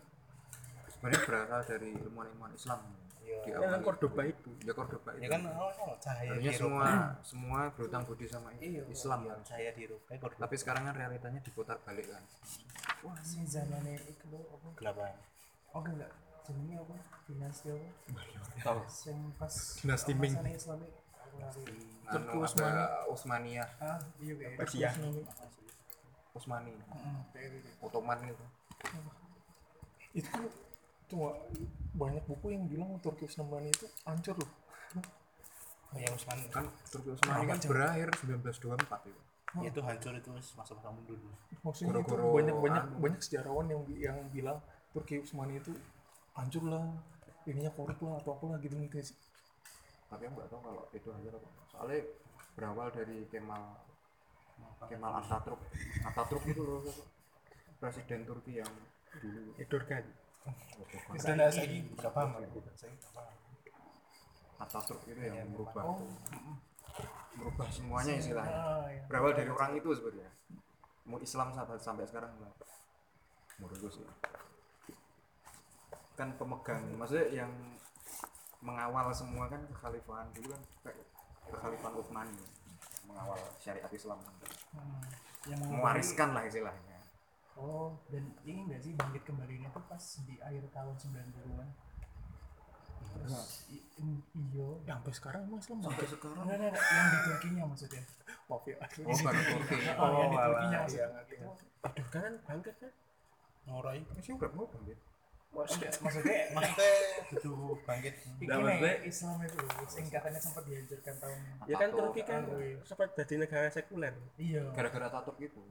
sebenarnya berasal dari ilmuwan-ilmuwan Islam Iya. di yang awal Cordoba itu. Ya Cordoba itu. ya kan oh, oh, cahaya Harusnya di semua semua berutang budi sama Iya, Islam iya, kan? Cahaya di Eropa Cordoba. Tapi sekarang kan realitanya diputar balik kan? Wah sih zamannya itu loh apa? Delapan oh enggak jenenge apa? Dinasti apa? Tahu yang pas Dinasti Ming. Turki anu, Utsmani. ada Utsmaniyah ah iya Persia Utsmani Heeh, kayak gitu Ottoman itu itu cuma banyak buku yang bilang Turki Utsmani itu hancur loh. Oh ya Usman kan Turki Utsmani kan berakhir 1924 itu. Ya, itu hancur itu masa-masa mundur maksudnya itu Goro-goro banyak banyak anu. banyak sejarawan yang yang bilang Turki Utsmani itu hancur lah. Ininya korup lah atau apalah gitu gitu sih tapi aku nggak tahu kalau itu hancur apa. Soalnya berawal dari Kemal Kemal Atatürk. Atatürk itu loh presiden Turki yang dulu. Edorgan bisa nggak lagi gak paham aku. Saya gak paham. Atatürk itu yang merubah merubah semuanya istilahnya. ah ya berawal dari orang itu sebenarnya mau Islam sampai sampai sekarang lah menurutku sih. Kan pemegang maksudnya yang mengawal semua kan kekhalifahan dulu kan kekhalifahan Utsmani mengawal syariat Islam. Hmm. yang mewariskan lah istilahnya. Oh dan ini enggak sih bangkit kembalinya tuh pas di akhir tahun 90-an terus i- i- iyo. Ya sampai sekarang emang Islam sampai sekarang. Enggak enggak yang di Turkinya maksudnya. Maaf ya. Oh baru Turki. Oh, yang di alah, Turkinya iya. maksudnya. Itu Edorgan kan bangkit kan? Ngorai. Masih udah mau bangkit enggak, maksudnya maksudnya itu bangkit. Nah, maksudnya- Islam itu sing katanya sempat dihancurkan tahun ya kan. Turki kan sempat jadi negara sekuler. Iya. Gara-gara Atatürk itu.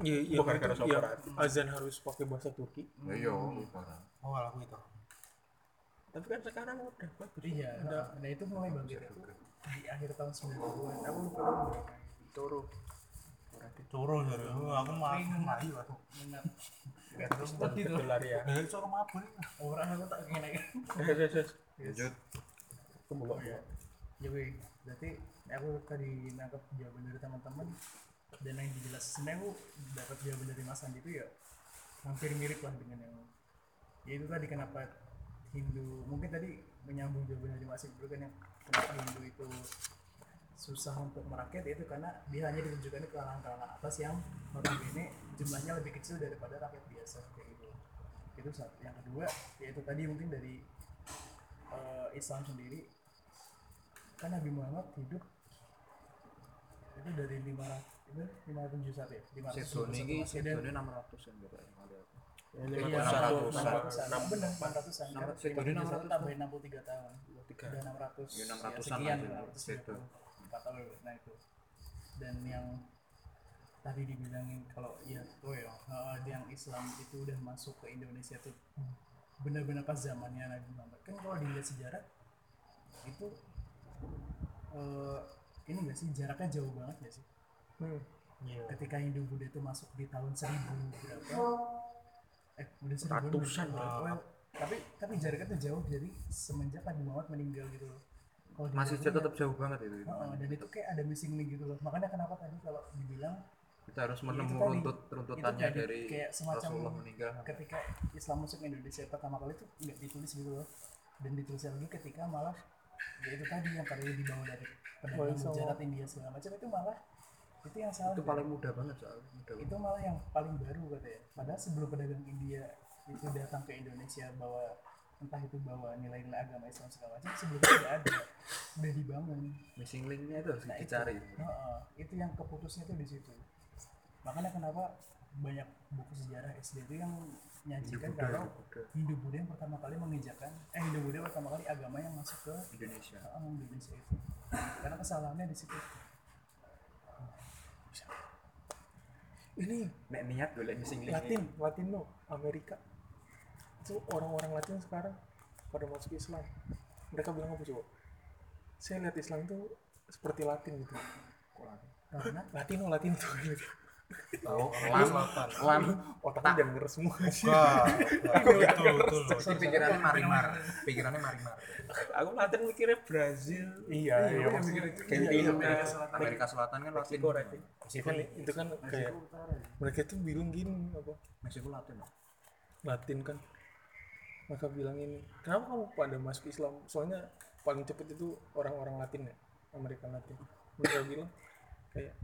Iya iya Bukan kan itu, iya, azan harus pakai bahasa Turki. Ya iya ibarat. oh aku itu. Tapi kan sekarang udah bagus. Iya nah, nah itu mulai bangkit itu. di akhir tahun 90-an aku lupa. Turu jadi oh, aku melayu aku. Ingat dolar ya. eh suara mabuk orang aku tak lanjut. Kemulok. ya weh. Berarti aku tadi nangkep jawaban dari teman-teman dan yang dijelas sebenarnya aku dapat jawaban dari Mas Andi itu ya hampir mirip lah dengan yang ya itu tadi kenapa Hindu mungkin tadi menyambung jawaban dari Mas Iqbal kan yang kenapa Hindu itu susah untuk merakyat itu karena dia hanya ditunjukkan ke kalangan-kalangan atas yang notabene jumlahnya lebih kecil daripada rakyat biasa kayak gitu itu satu yang kedua yaitu tadi mungkin dari eh, Islam sendiri kan Nabi Muhammad hidup itu dari 500 itu 571 ya 571 Sedone iki Masih dan sedone 600 kan berarti kali aku. Ini Iya, 500 600-an. enam Benar, 600-an. Kan Enam- Sedone 571 600. tambahin 63 tahun. tiga Udah 600. Ya, 600-an ya, sekian, lah, 630. Empat tahun. Nah, itu. Dan yang tadi dibilangin kalau ya tuh ya eh, yang Islam itu udah masuk ke Indonesia tuh benar-benar pas zamannya Nabi Muhammad. Kan kalau dilihat sejarah itu eh, ini enggak sih jaraknya jauh banget ya sih? Hmm. ketika Hindu Buddha itu masuk di tahun 1000 berapa? Eh udah seribu Ratusan, well, tapi tapi jaraknya tuh jauh jadi semenjak Nabi Muhammad meninggal gitu loh. Kalau Masih tetap jauh banget itu. Heeh, dan itu kayak ada missing link gitu loh. Makanya kenapa tadi kalau dibilang Kita harus itu menemu tadi. runtut runtutannya Itu tadi, dari kayak semacam Rasulullah meninggal. ketika Islam masuk Indonesia pertama kali itu nggak ditulis gitu loh dan ditulis lagi ketika malah ya itu tadi yang kali dibawa dari Songo. Gujarat India segala macam itu malah itu yang salah Itu paling mudah banget soalnya. Mudah banget. itu malah yang paling baru katanya padahal sebelum pedagang India itu datang ke Indonesia bawa entah itu bawa nilai-nilai agama Islam segala macam sebelumnya udah ada udah dibangun Missing linknya itu harus nah itu dicari. Heeh, itu yang keputusnya tuh di situ makanya kenapa banyak buku sejarah SD itu yang menyajikan Hindu Buddha, kalau Hindu Buddha. Hindu Buddha yang pertama kali mengejakan eh Hindu Buddha pertama kali agama yang masuk ke Indonesia. heeh, Indonesia itu karena kesalahannya di situ ini Nek niat golek missing link. Latin Latino Amerika itu orang-orang Latin sekarang pada masuk Islam mereka bilang apa coba saya lihat Islam itu seperti Latin gitu karena Latino Latino tuh gitu. Tahu lam lam. otaknya jangan ngeres semua. Sih itu itu itu pikirannya marimar. Pikirannya marimar. aku Latin mikirnya Brazil. Iya iya maksudnya Argentina Amerika Selatan. Kan Latin. Meksiko Latin itu kan itu kan kayak mereka tuh bilang gini apa? Meksiko Latin. Latin kan. Mereka bilang ini kenapa kamu pada masuk Islam? Soalnya paling cepet itu orang-orang Latin ya Amerika Latin. Mereka bilang kayak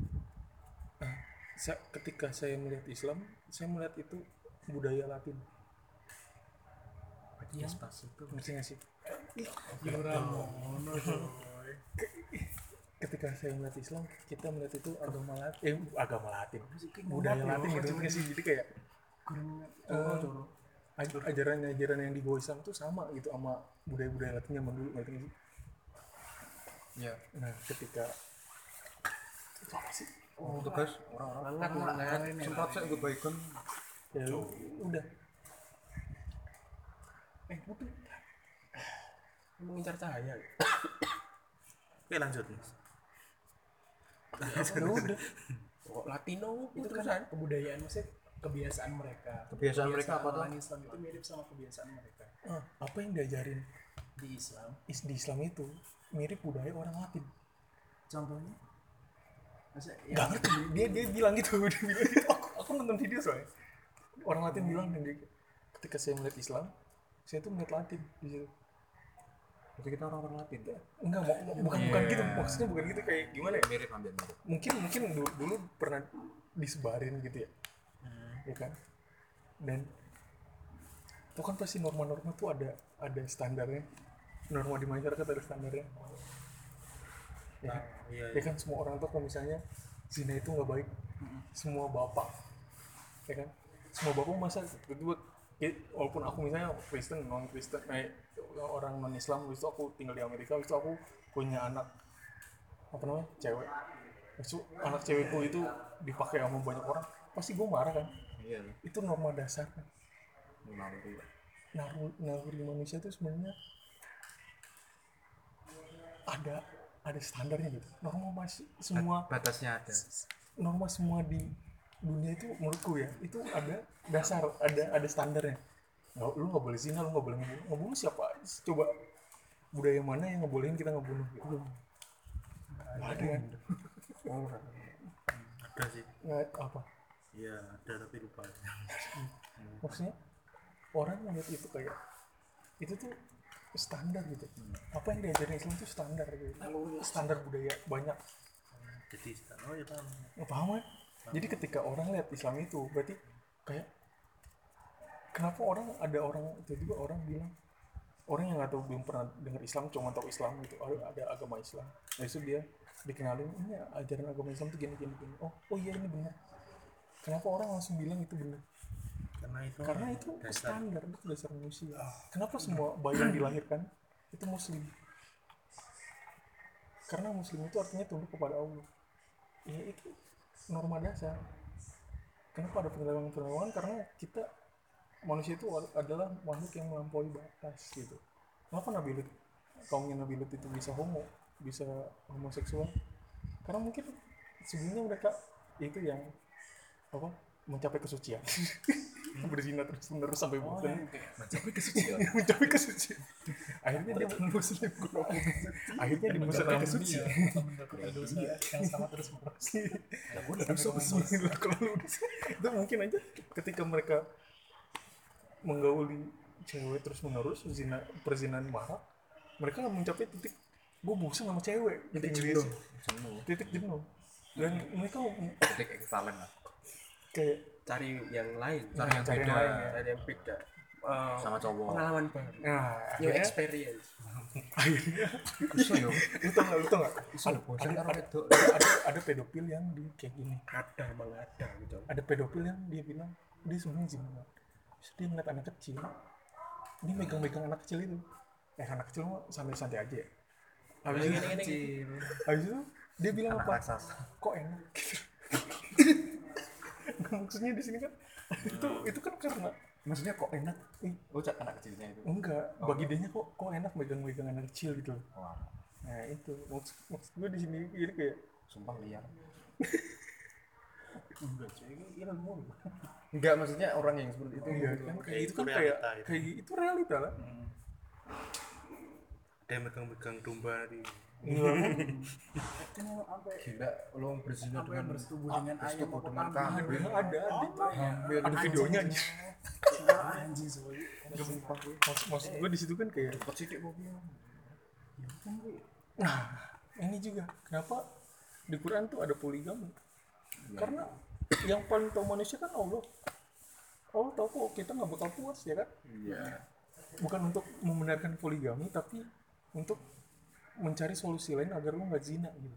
sa- ketika saya melihat Islam saya melihat itu budaya Latin. Iya, itu. ngerti nggak sih? Ketika saya melihat Islam kita melihat itu agama Latin. Eh agama Latin. Budaya Latin gitu nggak sih? Jadi kayak aj- ajaran-ajaran yang dibawa Islam itu sama gitu sama budaya-budaya Latin zaman dulu ngerti nggak sih? Ya. Nah ketika apa sih oh, itu guys orang-orang semprot saya kebaikan. Ya udah. Eh udah mengincar cahaya. Oke lanjut mas. Ya udah. Kok Latino? Itu kan kebudayaan maksudnya kebiasaan mereka. Kebiasaan mereka apa tuh? Islam itu mirip sama kebiasaan mereka. Ah, apa yang diajarin di Islam. Is di Islam itu mirip budaya orang Latin? Contohnya maksudnya ya, Gak ngerti. dia dia bilang gitu. Dia bilang gitu. aku aku nonton video soalnya. Orang Latin bilang dan dia, ketika saya melihat Islam saya tuh melihat Latin di situ. Jadi kita orang-orang Latin enggak mau mau- bukan bukan gitu. Maksudnya bukan gitu kayak gimana ya? Mirip hampir mirip. Mungkin mungkin dulu, dulu pernah disebarin gitu ya. Ya kan? Dan itu kan pasti norma-norma tuh ada ada standarnya. Norma di masyarakat ada standarnya. Ya, kan? Iya ya kan semua orang tuh kalau misalnya zina itu nggak baik. Semua bapak ya kan? Semua bapak masa tiba-tiba ya, walaupun aku misalnya Kristen non Kristen eh, orang non Islam itu aku tinggal di Amerika itu aku punya anak apa namanya cewek. Itu anak cewekku itu dipakai sama banyak orang pasti gue marah kan? Iya. Itu norma dasar kan? Naluri naluri, naluri manusia itu sebenarnya ada ada standarnya gitu. Norma masih semua batasnya ada. norma semua di dunia itu menurutku ya itu ada dasar ada ada standarnya. Nggak lu nggak boleh zina lu nggak boleh ngebunuh. Ngebunuh siapa? Coba budaya mana yang ngebolehin kita ngebunuh? Gitu nggak ada kan ada. Sih. Nggak apa? Iya ada tapi lupa. Maksudnya orang melihat itu kayak itu tuh standar gitu. Apa yang diajarin Islam itu standar gitu. Standar budaya banyak. Jadi oh ya paham. Nggak paham kan jadi ketika orang lihat Islam itu berarti kayak kenapa orang ada orang tiba-tiba orang bilang orang yang nggak tahu belum pernah dengar Islam cuma tahu Islam gitu ada, ada agama Islam. Nah itu dia dikenalin ini ajaran agama Islam tuh gini gini gini. Oh oh iya ini benar. Kenapa orang langsung bilang itu benar karena itu karena itu dasar standar itu dasar manusia. Kenapa semua bayi yang dilahirkan itu muslim? Karena muslim itu artinya tunduk kepada Allah. Ya itu norma dasar. Kenapa ada penyelewengan-penyelewengan karena kita manusia itu ad- adalah makhluk yang melampaui batas gitu. Kenapa Nabi Lut kaumnya Nabi Lut itu bisa homo bisa homoseksual? Karena mungkin sebelumnya mereka itu yang apa mencapai kesucian. Berzina terus menerus sampai bukan mencapai kesucian. Mencapai kesucian. Akhirnya dia muslim akhirnya dia mencapai kesucian. Melakukan dosa yang sama terus menerus. Ya udah dosa besar. Kalau itu mungkin aja ketika mereka menggauli cewek terus menerus zina perzinahan marak mereka mencapai titik gue bosan sama cewek. Titik jenuh. Jenuh. Titik jenuh. Dan mereka titik ekstalen lah kayak cari yang lain cari yang cari yang beda lain ya. cari yang beda. Eh, sama cowok. pengalaman baru. Nah new akhirnya? experience. Iso yo. Lu tau gak lu tau gak iso ada, bosan ada, ada, ada, ada pedofil yang dia kayak gini. Ada emang ada gitu. Ada pedofil yang dia bilang dia sebenarnya zina Terus dia ngeliat anak kecil. Dia megang-megang anak kecil itu. Eh anak kecil mah santai-santai aja. Ya habis itu habis itu dia bilang anak apa? raksasa. Kok enak? Nggak, maksudnya di sini kan itu itu kan karena maksudnya kok enak? Oh cak anak kecilnya itu? Enggak. Bagi dia kok kok enak megang-megang anak kecil gitu loh. wah. Nah itu. Maksud, maksud gue di sini jadi kayak sumpah liar. Enggak cuy. Ini ilmu enggak maksudnya orang yang seperti itu iya gitu. kan kayak Itu kan kayak kayak itu realita lah. Ada yang megang-megang domba di gila lo berzina sampai dengan bersetubuh dengan ayam bersetubuh dengan kambing. ada ada ada videonya aja anjing soalnya maksud, maksud gue di situ kan kayak cepet sidik kopi nah ini juga. Kenapa di Quran tuh ada poligami? Karena yang paling tahu manusia kan Allah. Allah tahu kok kita nggak bakal puas ya kan? Iya. Bukan untuk membenarkan poligami tapi untuk mencari solusi lain agar lo nggak zina gitu.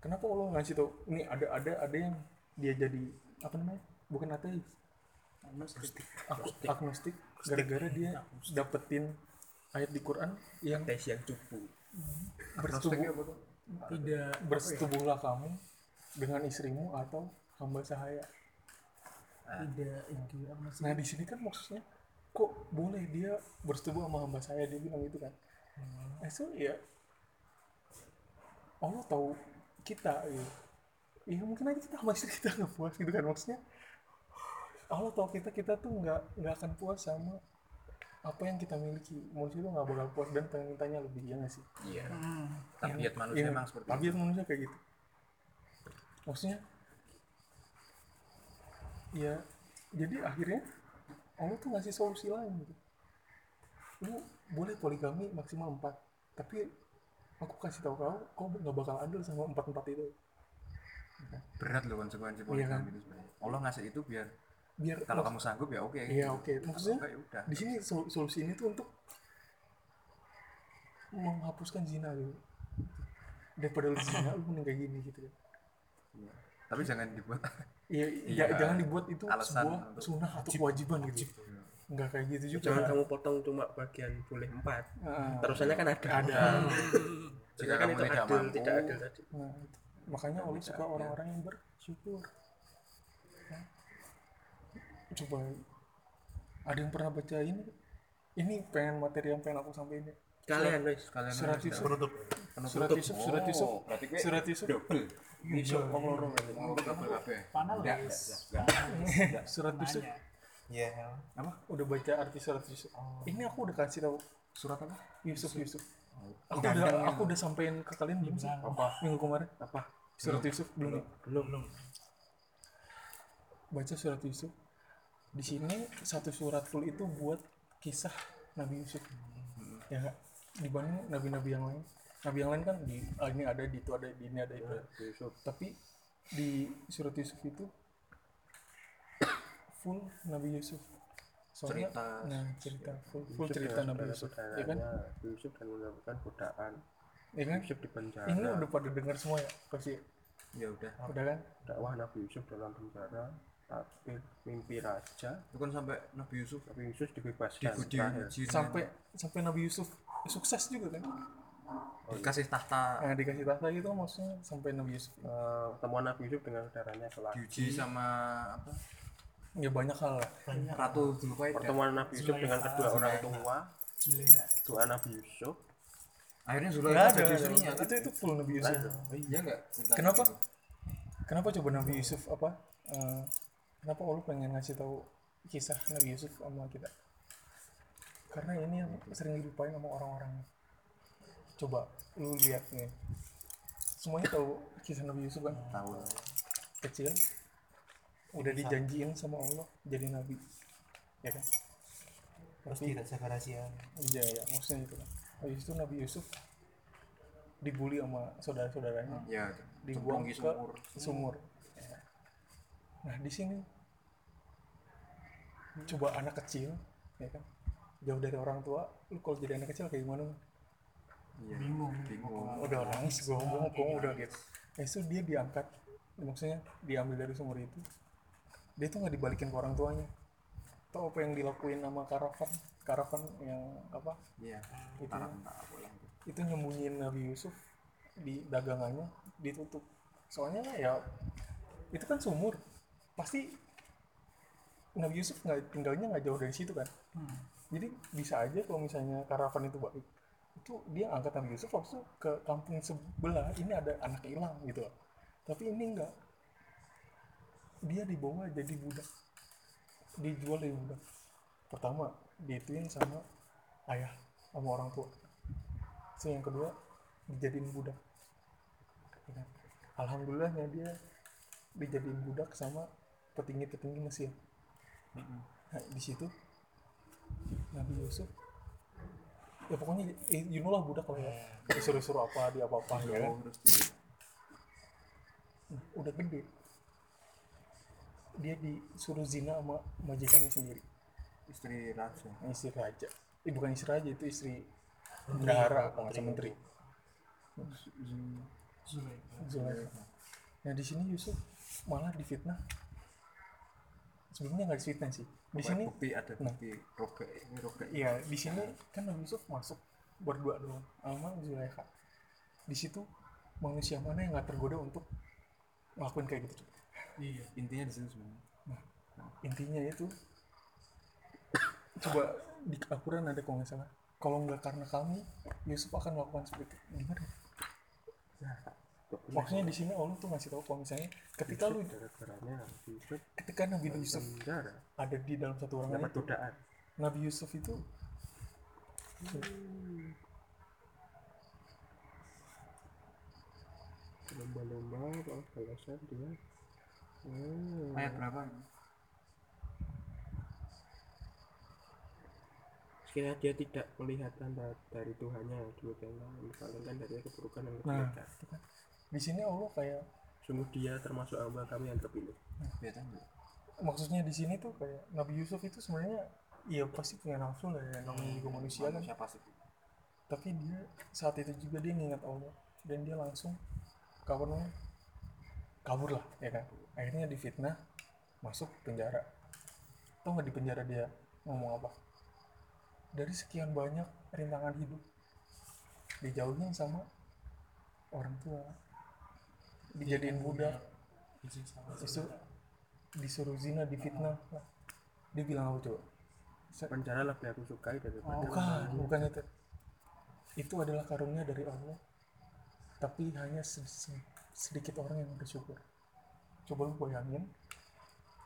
Kenapa Allah ngasih tau ini ada ada ada yang dia jadi apa namanya bukan ateis. Agnostik. Agnostik. Gara-gara dia dapetin ayat di Quran yang tes yang cupu. Bersetubuh. tidak bersetubuhlah kamu dengan istrimu atau hamba sahaya. Tidak itu nah di sini kan maksudnya kok boleh dia bersetubuh sama hamba saya dia bilang gitu kan. Nah itu ya Allah tahu kita gitu. ya mungkin aja kita sama istri kita nggak puas gitu kan maksudnya. Allah tahu kita kita tuh nggak nggak akan puas sama apa yang kita miliki. Manusia tuh nggak bakal puas. Dan pengen mintanya lebih ya nggak sih? Iya. Tabiat manusia Iya, emang seperti itu. tabiat manusia kayak gitu. Maksudnya ya jadi akhirnya Allah tuh ngasih solusi lain gitu. Lu boleh poligami maksimal empat tapi aku kasih tahu kau kau nggak bakal adil sama empat empat itu? Berat loh konsekuensi Iya poligami kan? itu sebenarnya. Allah ngasih itu biar biar kalau mak- kamu sanggup ya oke. Iya oke. Maksudnya Enggak, ya udah. di sini sol- solusi ini tuh untuk menghapuskan zina gitu. Daripada lu zina lu mending kayak gini gitu kan. Iya. tapi jangan dibuat Iya, Iya. ja- jangan dibuat itu sebuah untuk- sunnah atau kewajiban gitu. Enggak kayak gitu juga. jangan kamu potong cuma bagian boleh empat Nah, terusannya kan ada ada. jika kan itu tidak adil mampu tidak adil tadi Nah, itu. makanya Allah suka orang-orang yang bersyukur. Nah, Coba ada yang pernah baca ini? Ini pengen materi yang pengen aku sampaikan. ya. kalian guys kalian Surat Yusuf. penutup Surat Yusuf, surat Yusuf. Oh, Surat Yusuf. double Yusuf double Enggak, guys enggak, Surat Yusuf. Nanya ya Udah baca arti surat Yusuf. Ini aku udah kasih tahu surat apa? Yusuf Yusuf. Aku udah aku udah sampein ke kalian belum sih? Apa? Minggu kemarin? apa? Surat Yusuf belum. ya? belum belum. Baca surat Yusuf. Di sini satu surat full itu buat kisah Nabi Yusuf. Ya nggak? Dibanding nabi-nabi yang lain? Nabi yang lain kan di ah, ini ada di itu ada di ini ada itu Yusuf. Tapi di surat Yusuf itu full Nabi Yusuf. Soalnya Cerita. nah cerita full, full Yusuf cerita Nabi Yusuf. Ya kan? Yusuf dan melakukan godaan. Ya kan? Yusuf di penjara. Ini udah pada dengar semua ya pasti ya? Udah. Udah kan? Dakwah Nabi Yusuf dalam penjara tapi mimpi raja. Itu kan sampai Nabi Yusuf Nabi Yusuf dibebaskan. uji sampai sampai Nabi Yusuf sukses juga kan? Dikasih tahta. Nah dikasih tahta gitu maksudnya sampai Nabi Yusuf. Eh, temuan Nabi Yusuf dengan saudaranya kelak. Diuji sama apa ya banyak hal lah. Ratu Zulkaidah. Pertemuan Nabi Yusuf dengan kedua orang tua. Doa Nabi Yusuf. Akhirnya Zulkaidah ada. jadi istrinya kan? Itu itu full Nabi Yusuf. Oh, iya enggak kenapa? kenapa coba Nabi Yusuf apa eh, kenapa Allah pengen ngasih tahu kisah Nabi Yusuf sama kita? Karena ini yang sering dilupain sama orang-orang. Coba lu lihat nih. Semuanya tahu kisah Nabi Yusuf kan? Tahu. Kecil udah dijanjiin sama Allah jadi nabi. Ya kan? Terus tidak jaga rahasia iya ya maksudnya itu kan. Habis itu Nabi Yusuf dibully sama saudara-saudaranya. Ya dibuang ke sumur. sumur. Ya. Nah di sini coba anak kecil, ya kan, jauh dari orang tua, lu kalau jadi anak kecil kayak gimana? iya bingung. bingung. Udah nangis, gue ngomong, gue udah gitu. Nah, itu dia diangkat, maksudnya diambil dari sumur itu, dia tuh nggak dibalikin ke orang tuanya. Tahu apa yang dilakuin sama karavan, karavan yang apa? iya Itu pulang itu. nyembunyiin Nabi Yusuf di dagangannya ditutup. Soalnya ya itu kan sumur. Pasti Nabi Yusuf nggak tinggalnya nggak jauh dari situ kan? Jadi bisa aja kalau misalnya karavan itu baik itu dia angkat Nabi Yusuf waktu ke kampung sebelah ini ada anak hilang gitu. Tapi ini enggak dia dibawa jadi budak. Dijual jadi budak. Pertama diituin sama ayah sama orang tua. Terus yang kedua dijadiin budak. Ya kan? alhamdulillahnya dia dijadiin budak sama petinggi-petinggi Mesir. Nah, di situ Nabi Yusuf ya pokoknya eh, you know lah budak lah ya. Disuruh-suruh apa dia apa apa ya kan? Nah, udah gede dia disuruh zina sama majikannya sendiri istri raja istri raja eh, bukan istri raja itu istri bendahara apa nggak salah menteri Zulaikha. Nah di sini Yusuf malah difitnah. Sebelumnya nggak difitnah sih. Di sini, bukti ada Nah. bukti ini roga iya di sini kan Nabi Yusuf masuk berdua doang sama Zulaikha. Di situ manusia mana yang nggak tergoda untuk ngelakuin kayak gitu? Iya intinya di situ sebenarnya Intinya itu coba di Al-Quran ada kalau nggak salah. Kalau nggak karena kami, Yusuf akan melakukan seperti itu. Gimana? Maksudnya di sini Allah tuh ngasih tahu kalau misalnya ketika lu Yusuf ketika Nabi Yusuf ada di dalam satu ruangan dapat itu, godaan Nabi Yusuf itu lomba-lomba kalau dia hmm. ayat berapa ini? sekiranya dia tidak melihat tanda dari Tuhannya demikianlah dipalingkan dari keburukan yang Nah. mereka di sini Allah kayak sungguh dia termasuk hamba kami yang terpilih nggak? maksudnya di sini tuh kayak Nabi Yusuf itu sebenarnya ya pasti punya nafsu lah ya namanya juga manusia kan manusia pasti tapi dia saat itu juga dia ngingat Allah dan dia langsung kabur kabur lah ya kan akhirnya difitnah masuk penjara. Tau nggak di penjara dia ngomong apa? Dari sekian banyak rintangan hidup dijauhin sama orang tua. Dijadiin budak. itu disuruh zina difitnah. Nah, dia bilang apa coba? Penjara lebih aku sukai daripada bukan. Bukan itu. Itu adalah karunia dari Allah. Tapi hanya se- se- sedikit orang yang bersyukur coba lu bayangin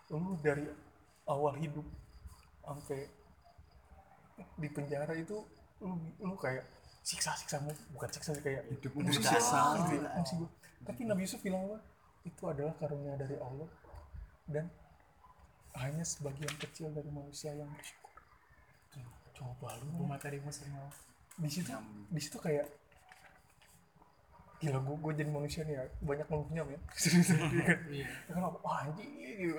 lu dari awal hidup sampai di penjara itu lu lu kayak siksa siksamu bukan siksa sih kayak musibah berjasa gitu ya, musibah. tapi Nabi Yusuf bilang apa? Itu adalah karunia dari Allah dan hanya sebagian kecil dari manusia yang bersyukur. Coba lu rumah tarimu semua di situ di situ kayak gila gue gue jadi manusia nih ya. Banyak ngeluhnya men serius kan iya wah anjing gitu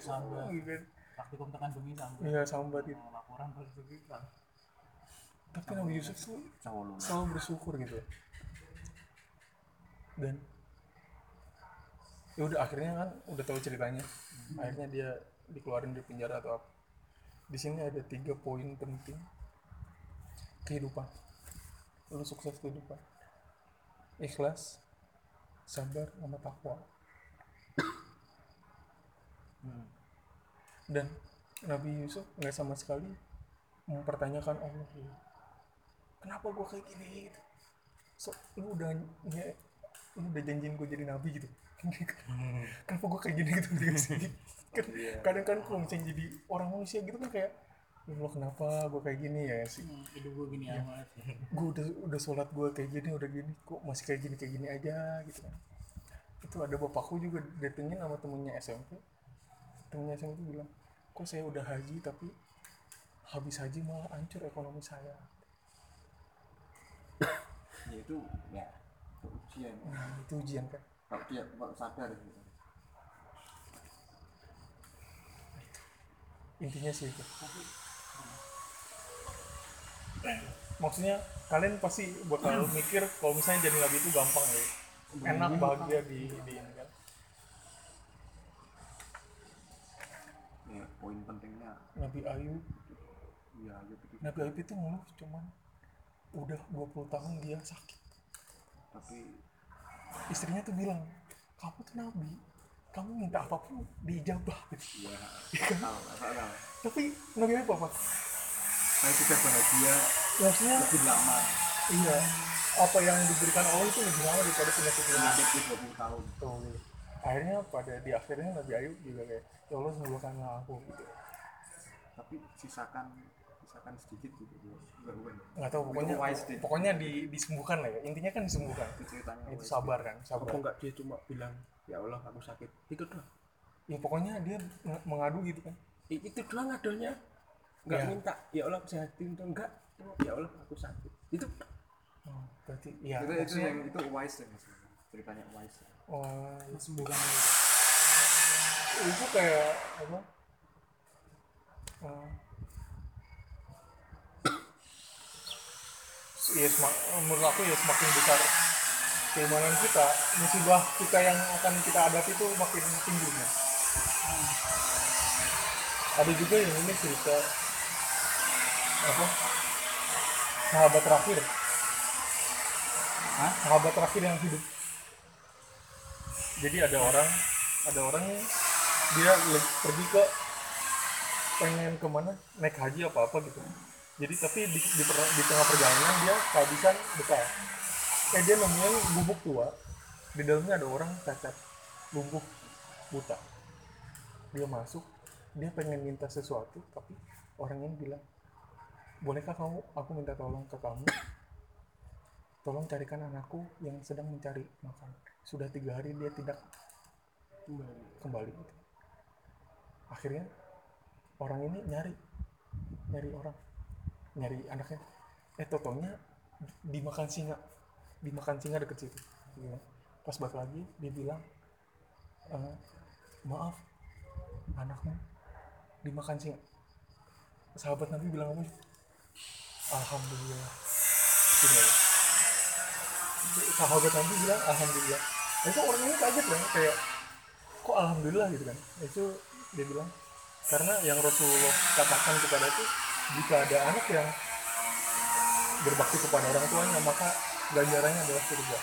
sama. gitu kan. Waktu kamu tekan sampai iya sambat itu. Laporan terus begitu tapi Nabi Yusuf tuh selalu bersyukur gitu. Dan ya udah akhirnya kan udah tahu ceritanya. Akhirnya dia dikeluarin dari penjara atau apa. Di sini ada tiga poin penting. Kehidupan. Lu sukses kehidupan ikhlas sabar sama takwa. Dan Nabi Yusuf nggak sama sekali mempertanyakan Allah kenapa gua kayak gini? gitu. So lu udah nye, lu udah janjiin gue jadi nabi gitu. Kenapa gua kayak gini? gitu. Kan kadang kan kalau misalnya jadi orang manusia gitu kan kayak "Ya Allah kenapa gua kayak gini ya sih? Hmm, hidup gue gini amat. Gue udah udah sholat gue kayak gini udah gini kok masih kayak gini kayak gini aja gitu. Kan itu ada bapakku juga datengin sama temennya SMP temennya SMP bilang kok saya udah haji tapi habis haji malah hancur ekonomi saya. Ya itu ya itu ujian. Nah itu ujian kan kalau dia kalau sadar gitu. Intinya sih itu maksudnya kalian pasti bakal mikir kalau misalnya jadi nabi itu gampang ya. Enak bahagia di di ini kan. Ya poin pentingnya. Nabi Ayub. Ya gitu gitu. Nabi Ayub itu ngeluh cuman udah 20 tahun dia sakit. Tapi istrinya tuh bilang kamu tuh nabi. Kamu minta apa pun diijabah ya kan? tahu tahu tahu tapi Nabi apa saya sudah bahagia maksudnya lebih lama. Iya. Apa yang diberikan Allah itu lebih lama daripada penyakit di 20 tahun. Tuh, gitu. akhirnya pada di akhirnya Nabi Ayub juga kayak ya Allah sembuhkanlah aku gitu. Tapi sisakan merasakan sedikit gitu enggak bukan nggak tahu pokoknya wise pokoknya di, disembuhkan lah ya. Intinya kan disembuhkan. Itu ceritanya itu sabar kan sabar. Enggak dia cuma bilang ya Allah aku sakit. Itu doang ya pokoknya dia mengadu gitu kan. Itu doang ngadonya enggak Ya. minta ya Allah aku sehatin tuh enggak? Ya Allah aku sakit. Itu. Oh, berarti ya itu itu yang itu wise ya maksudnya ceritanya wise oh, Sembuhkan itu kayak apa? Eh, ya semak- menurut aku ya semakin besar keimanan kita musibah kita yang akan kita hadapi itu makin tinggi ya. ada juga yang ini cerita apa? Sahabat terakhir. Hah? sahabat terakhir yang hidup. Jadi ada orang ada orang dia pergi ke pengen ke mana? Naik haji apa apa gitu. Jadi tapi di, di, di tengah perjalanan dia kehabisan bekal. Eh dia nemuin gubuk tua. Di dalamnya ada orang cacat lumpuh buta. Dia masuk dia pengen minta sesuatu tapi orang ini bilang bolehkah kamu aku minta tolong ke kamu? Tolong carikan anakku yang sedang mencari makan. Sudah tiga hari dia tidak kembali. kembali. Akhirnya orang ini nyari. Nyari orang. Nyari anaknya. Eh totonya dimakan singa. Dimakan singa deket situ. Gitu. pas balik lagi dia bilang "Eh, maaf anakmu dimakan singa. Sahabat nabi bilang apa alhamdulillah. Gitu ya. sahabat nabi bilang alhamdulillah. Nah, itu orang ini kaget kan kayak kok alhamdulillah? Gitu kan. Itu dia bilang. Karena yang Rasulullah katakan kepada itu jika ada anak yang berbakti kepada orang tuanya maka ganjarannya adalah surga.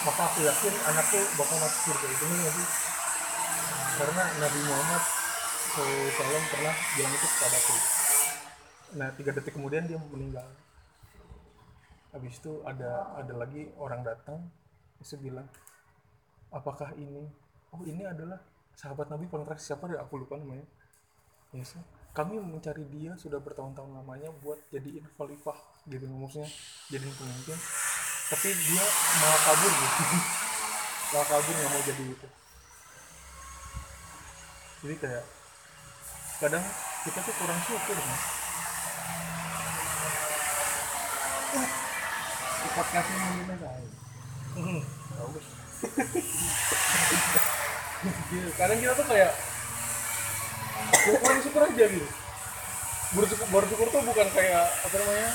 Maka aku yakin anakku bakal masuk surga. Itu nih sih? Karena Nabi Muhammad SAW pernah bilang itu kepadaku nah tiga detik kemudian dia meninggal. Habis itu ada ada lagi orang datang terus bilang apakah ini? Oh ini adalah sahabat Nabi paling siapa deh aku lupa namanya. Yes kami mencari dia sudah bertahun-tahun lamanya buat jadiin khalifah gitu maksudnya. Jadiin pemimpin. Tapi dia malah kabur gitu. Malah kabur nggak mau jadi itu jadi kayak kadang kita tuh kurang syukur mas podcast ini saya bagus. Kadang kita tuh kayak ya kurang syukur aja gitu. Bersyukur, bersyukur tuh bukan kayak apa namanya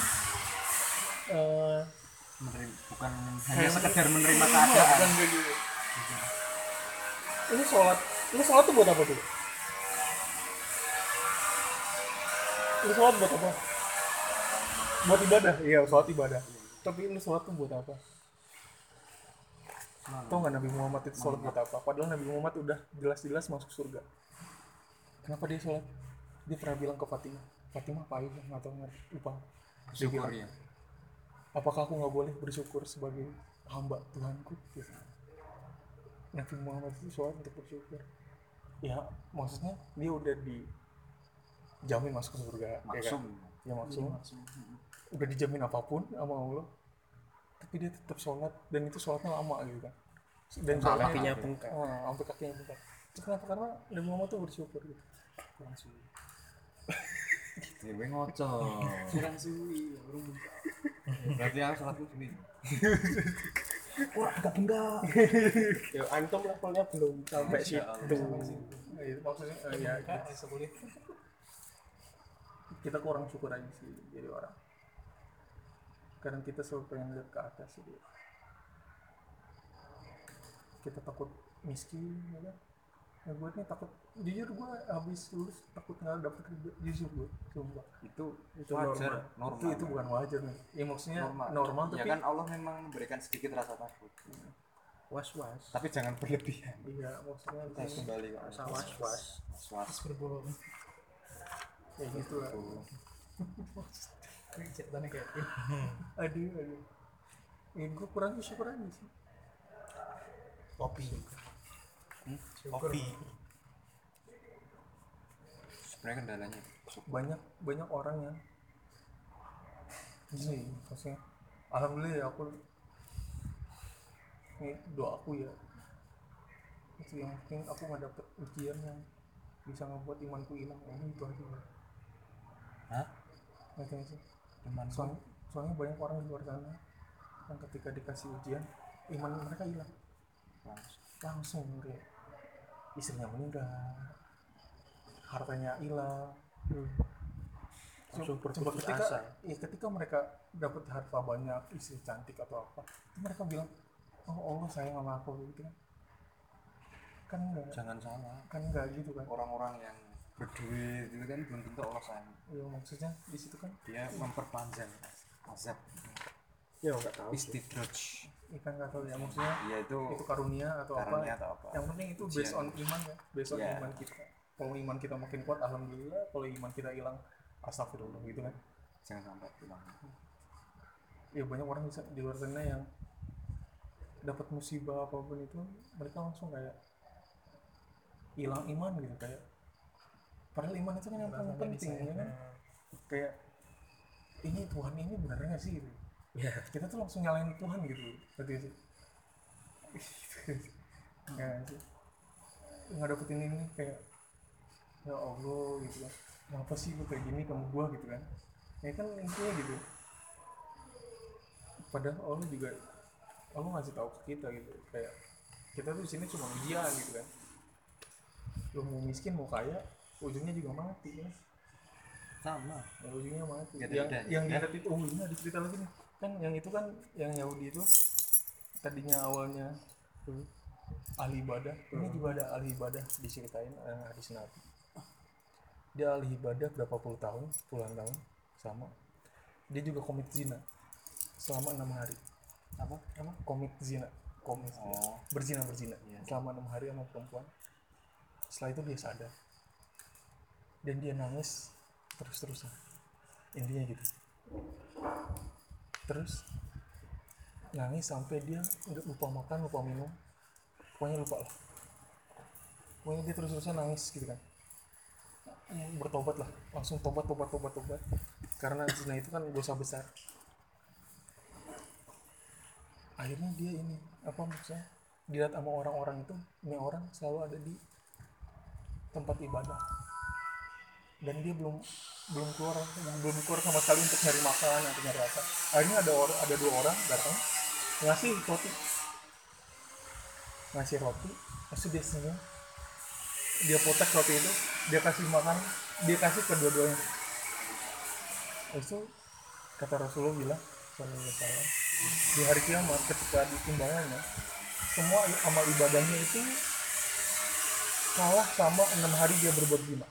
Menerima- bukan hanya sekedar menerima Iya, keadaan. bukan kayak gitu. Ini sholat ini sholat tuh buat apa tuh? Ini sholat buat apa? Buat ibadah? Iya sholat ibadah tapi ini sholat tuh buat apa Tahu nggak Nabi Muhammad itu sholat buat apa? Padahal Nabi Muhammad udah jelas-jelas masuk surga. Kenapa dia sholat? Dia pernah bilang ke Fatimah, Fatimah apa itu? Nggak tahu lupa. Dia bilang, syukur ya apakah aku nggak boleh bersyukur sebagai hamba Tuhanku? Gitu. Nabi Muhammad itu sholat untuk bersyukur. Ya, maksudnya dia udah dijamin masuk ke surga. ya kan? maksum Ya maksum. Udah dijamin apa pun sama Allah. Tapi dia tetap sholat dan itu sholatnya lama gitu kan. Dan sholatnya kakinya bengkak Ah, sampai kakinya bengkak. Itu kenapa? Karena Nabi Muhammad tuh bersyukur gitu. langsung dewe ngoco kurang suwi ya baru buka berarti aku sholatku gini ya antum levelnya belum sampai situ itu maksudnya eh, ya boleh kita kurang syukur aja sih jadi orang. Kadang kita selalu pengen lihat ke atas jadi kita takut miskin ya kan? Ya gue nih takut jujur gue habis lulus takut nggak dapet kerja. Jujur gue sumpah. Itu itu wajar normal. normal. Itu itu bukan wajar nih. Ya maksudnya normal, normal, tapi ya kan Allah memang memberikan sedikit rasa takut. Was was tapi jangan berlebihan. Iya maksudnya kita harus kembali ke rasa was was was was berbohong. Kayak gitu lah ini ceritanya kayak ini aduh aduh. Ya gue kurang syukur aja sih. Kopi. Kopi. Sebenarnya kendalanya banyak banyak orang yang gini maksudnya alhamdulillah ya aku ini doa aku ya. Itu yang penting aku nggak dapet ujian yang bisa membuat imanku hilang. Ya itu aja Hah? ngerti sih Iman. Soalnya, soalnya banyak orang di luar sana yang ketika dikasih ujian iman mereka hilang. Langsung. Kayak istrinya meninggal hartanya hilang. Langsung Coba ketika, asa. ya, ketika mereka dapat harta banyak istri cantik atau apa itu mereka bilang oh Allah sayang sama aku gitu kan. Kan enggak jangan salah. Kan enggak gitu kan. Orang-orang yang berduit itu kan belum tentu Allah sayang. Ya maksudnya di situ kan dia memperpanjang azab. Ya nggak tahu istidraj ikan nggak tahu ya maksudnya ya itu itu karunia atau karunia apa atau apa? Yang penting itu based on iman ya based on Iya. iman kita. Kalau iman kita makin kuat alhamdulillah kalau iman kita hilang astagfirullah gitu kan? Jangan sampai hilang. Ya banyak orang bisa di luar sana yang dapat musibah apa pun itu mereka langsung kayak hilang iman gitu kayak padahal iman itu kan yang paling penting ya kan? kayak ini Tuhan ini benar nggak sih gitu? Ya kita tuh langsung nyalain Tuhan gitu. Berarti sih ya sih. Nggak dapetin ini kayak ya Allah gitu kan. Kenapa sih lu kayak gini kamu gua gitu kan. Ya kan intinya gitu. Padahal Allah juga Allah ngasih tahu ke kita gitu. Kayak kita tuh di sini cuma ujian gitu kan. Lu mau miskin mau kaya ujungnya juga mati kan sama. Ya, ujungnya mati. Ada yang bedanya. yang dilihat itu oh ini ada cerita lagi nih. Kan yang itu kan yang Yahudi itu tadinya awalnya tuh, ahli ibadah. Ini juga ada ahli ibadah diceritain eh, hadis Nabi. Dia ahli ibadah berapa puluh tahun puluhan tahun sama. Dia juga komit zina selama enam hari. Apa? Apa? Komit zina. Komit oh. Berzina berzina. Iya. selama enam hari sama perempuan. Setelah itu dia sadar dan dia nangis terus terusan intinya gitu. Terus nangis sampai dia nggak lupa makan lupa minum. Pokoknya lupa lah. Pokoknya dia terus terusan nangis gitu kan. Bertobat lah. Langsung tobat tobat tobat tobat. Karena zina itu kan dosa besar. Akhirnya dia ini apa maksudnya? Dilihat sama orang-orang itu ini orang selalu ada di tempat ibadah dan dia belum belum keluar belum keluar sama sekali untuk nyari makan atau nyari apa akhirnya ada orang ada dua orang datang ngasih roti. Ngasih roti terus dia senyum. Dia potek roti itu dia kasih makan dia kasih kedua-duanya Terus itu kata Rasulullah bilang sallallahu di hari kiamat ketika ditimbangannya semua amal ibadahnya itu kalah sama enam hari dia berbuat zina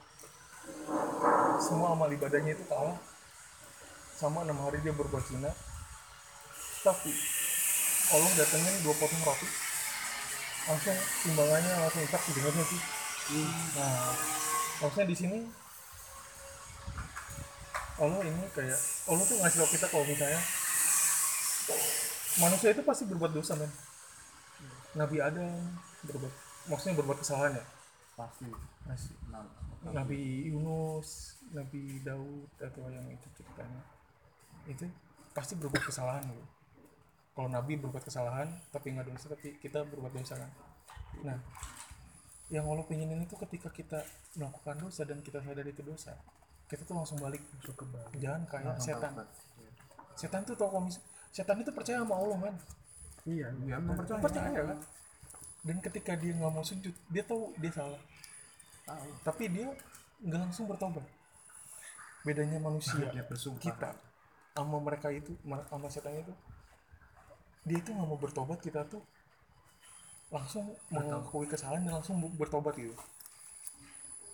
semua amal ibadahnya itu kalah. Sama enam hari dia berbuat zina. Tapi Allah datengin dua potong roti. Langsung timbangannya langsung tak dengarnya sih. Nah maksudnya di sini Allah ini kayak Allah tuh ngasih tau kita kalau misalnya manusia itu pasti berbuat dosa men. Nabi Adam berbuat maksudnya berbuat kesalahan ya? Pasti. Nah, Nabi Yunus Nabi Daud atau yang itu ceritanya. Itu pasti berbuat kesalahan gitu. kalau Nabi berbuat kesalahan tapi nggak dosa tapi kita berbuat dosa kan? Nah yang Allah pengen ini tuh ketika kita melakukan dosa dan kita sadar itu dosa kita tuh langsung balik. Jangan kayak setan. setan tuh tau kalau mis- setan itu percaya sama Allah man iya iya mempercayai percaya. Kan? Dan ketika dia nggak mau sujud dia tahu dia salah. Tahu. Tapi dia nggak langsung bertobat bedanya manusia. Kita sama mereka itu sama setan itu dia itu nggak mau bertobat kita tuh langsung mengakui kesalahan dan langsung bertobat gitu.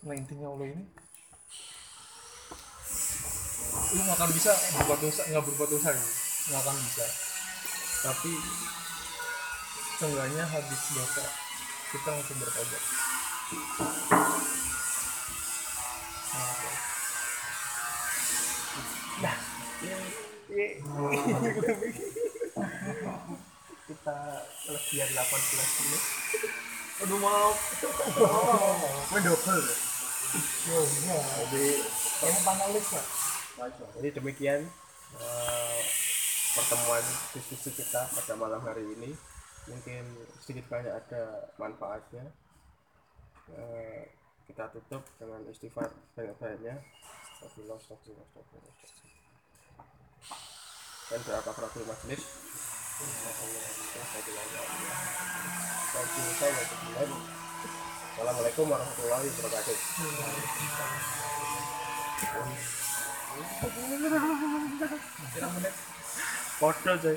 Nah intinya Allah ini lu nggak akan bisa berbuat dosa nggak berbuat dosa gitu. Nggak akan bisa. Tapi seenggaknya habis dosa kita langsung bertobat. Nah kita lebihan 18 menit. Aduh maaf. Gue double. Jadi Ini panelis ya. jadi demikian eh, pertemuan diskusi kita pada malam hari ini. Mungkin sedikit banyak ada manfaatnya. Eh, kita tutup dengan istighfar banyak-banyaknya. Astagfirullah, astagfirullah, astagfirullah, astagfirullah. Dan doa kafaratul majlis Assalamualaikum warahmatullahi wabarakatuh. Podo coy.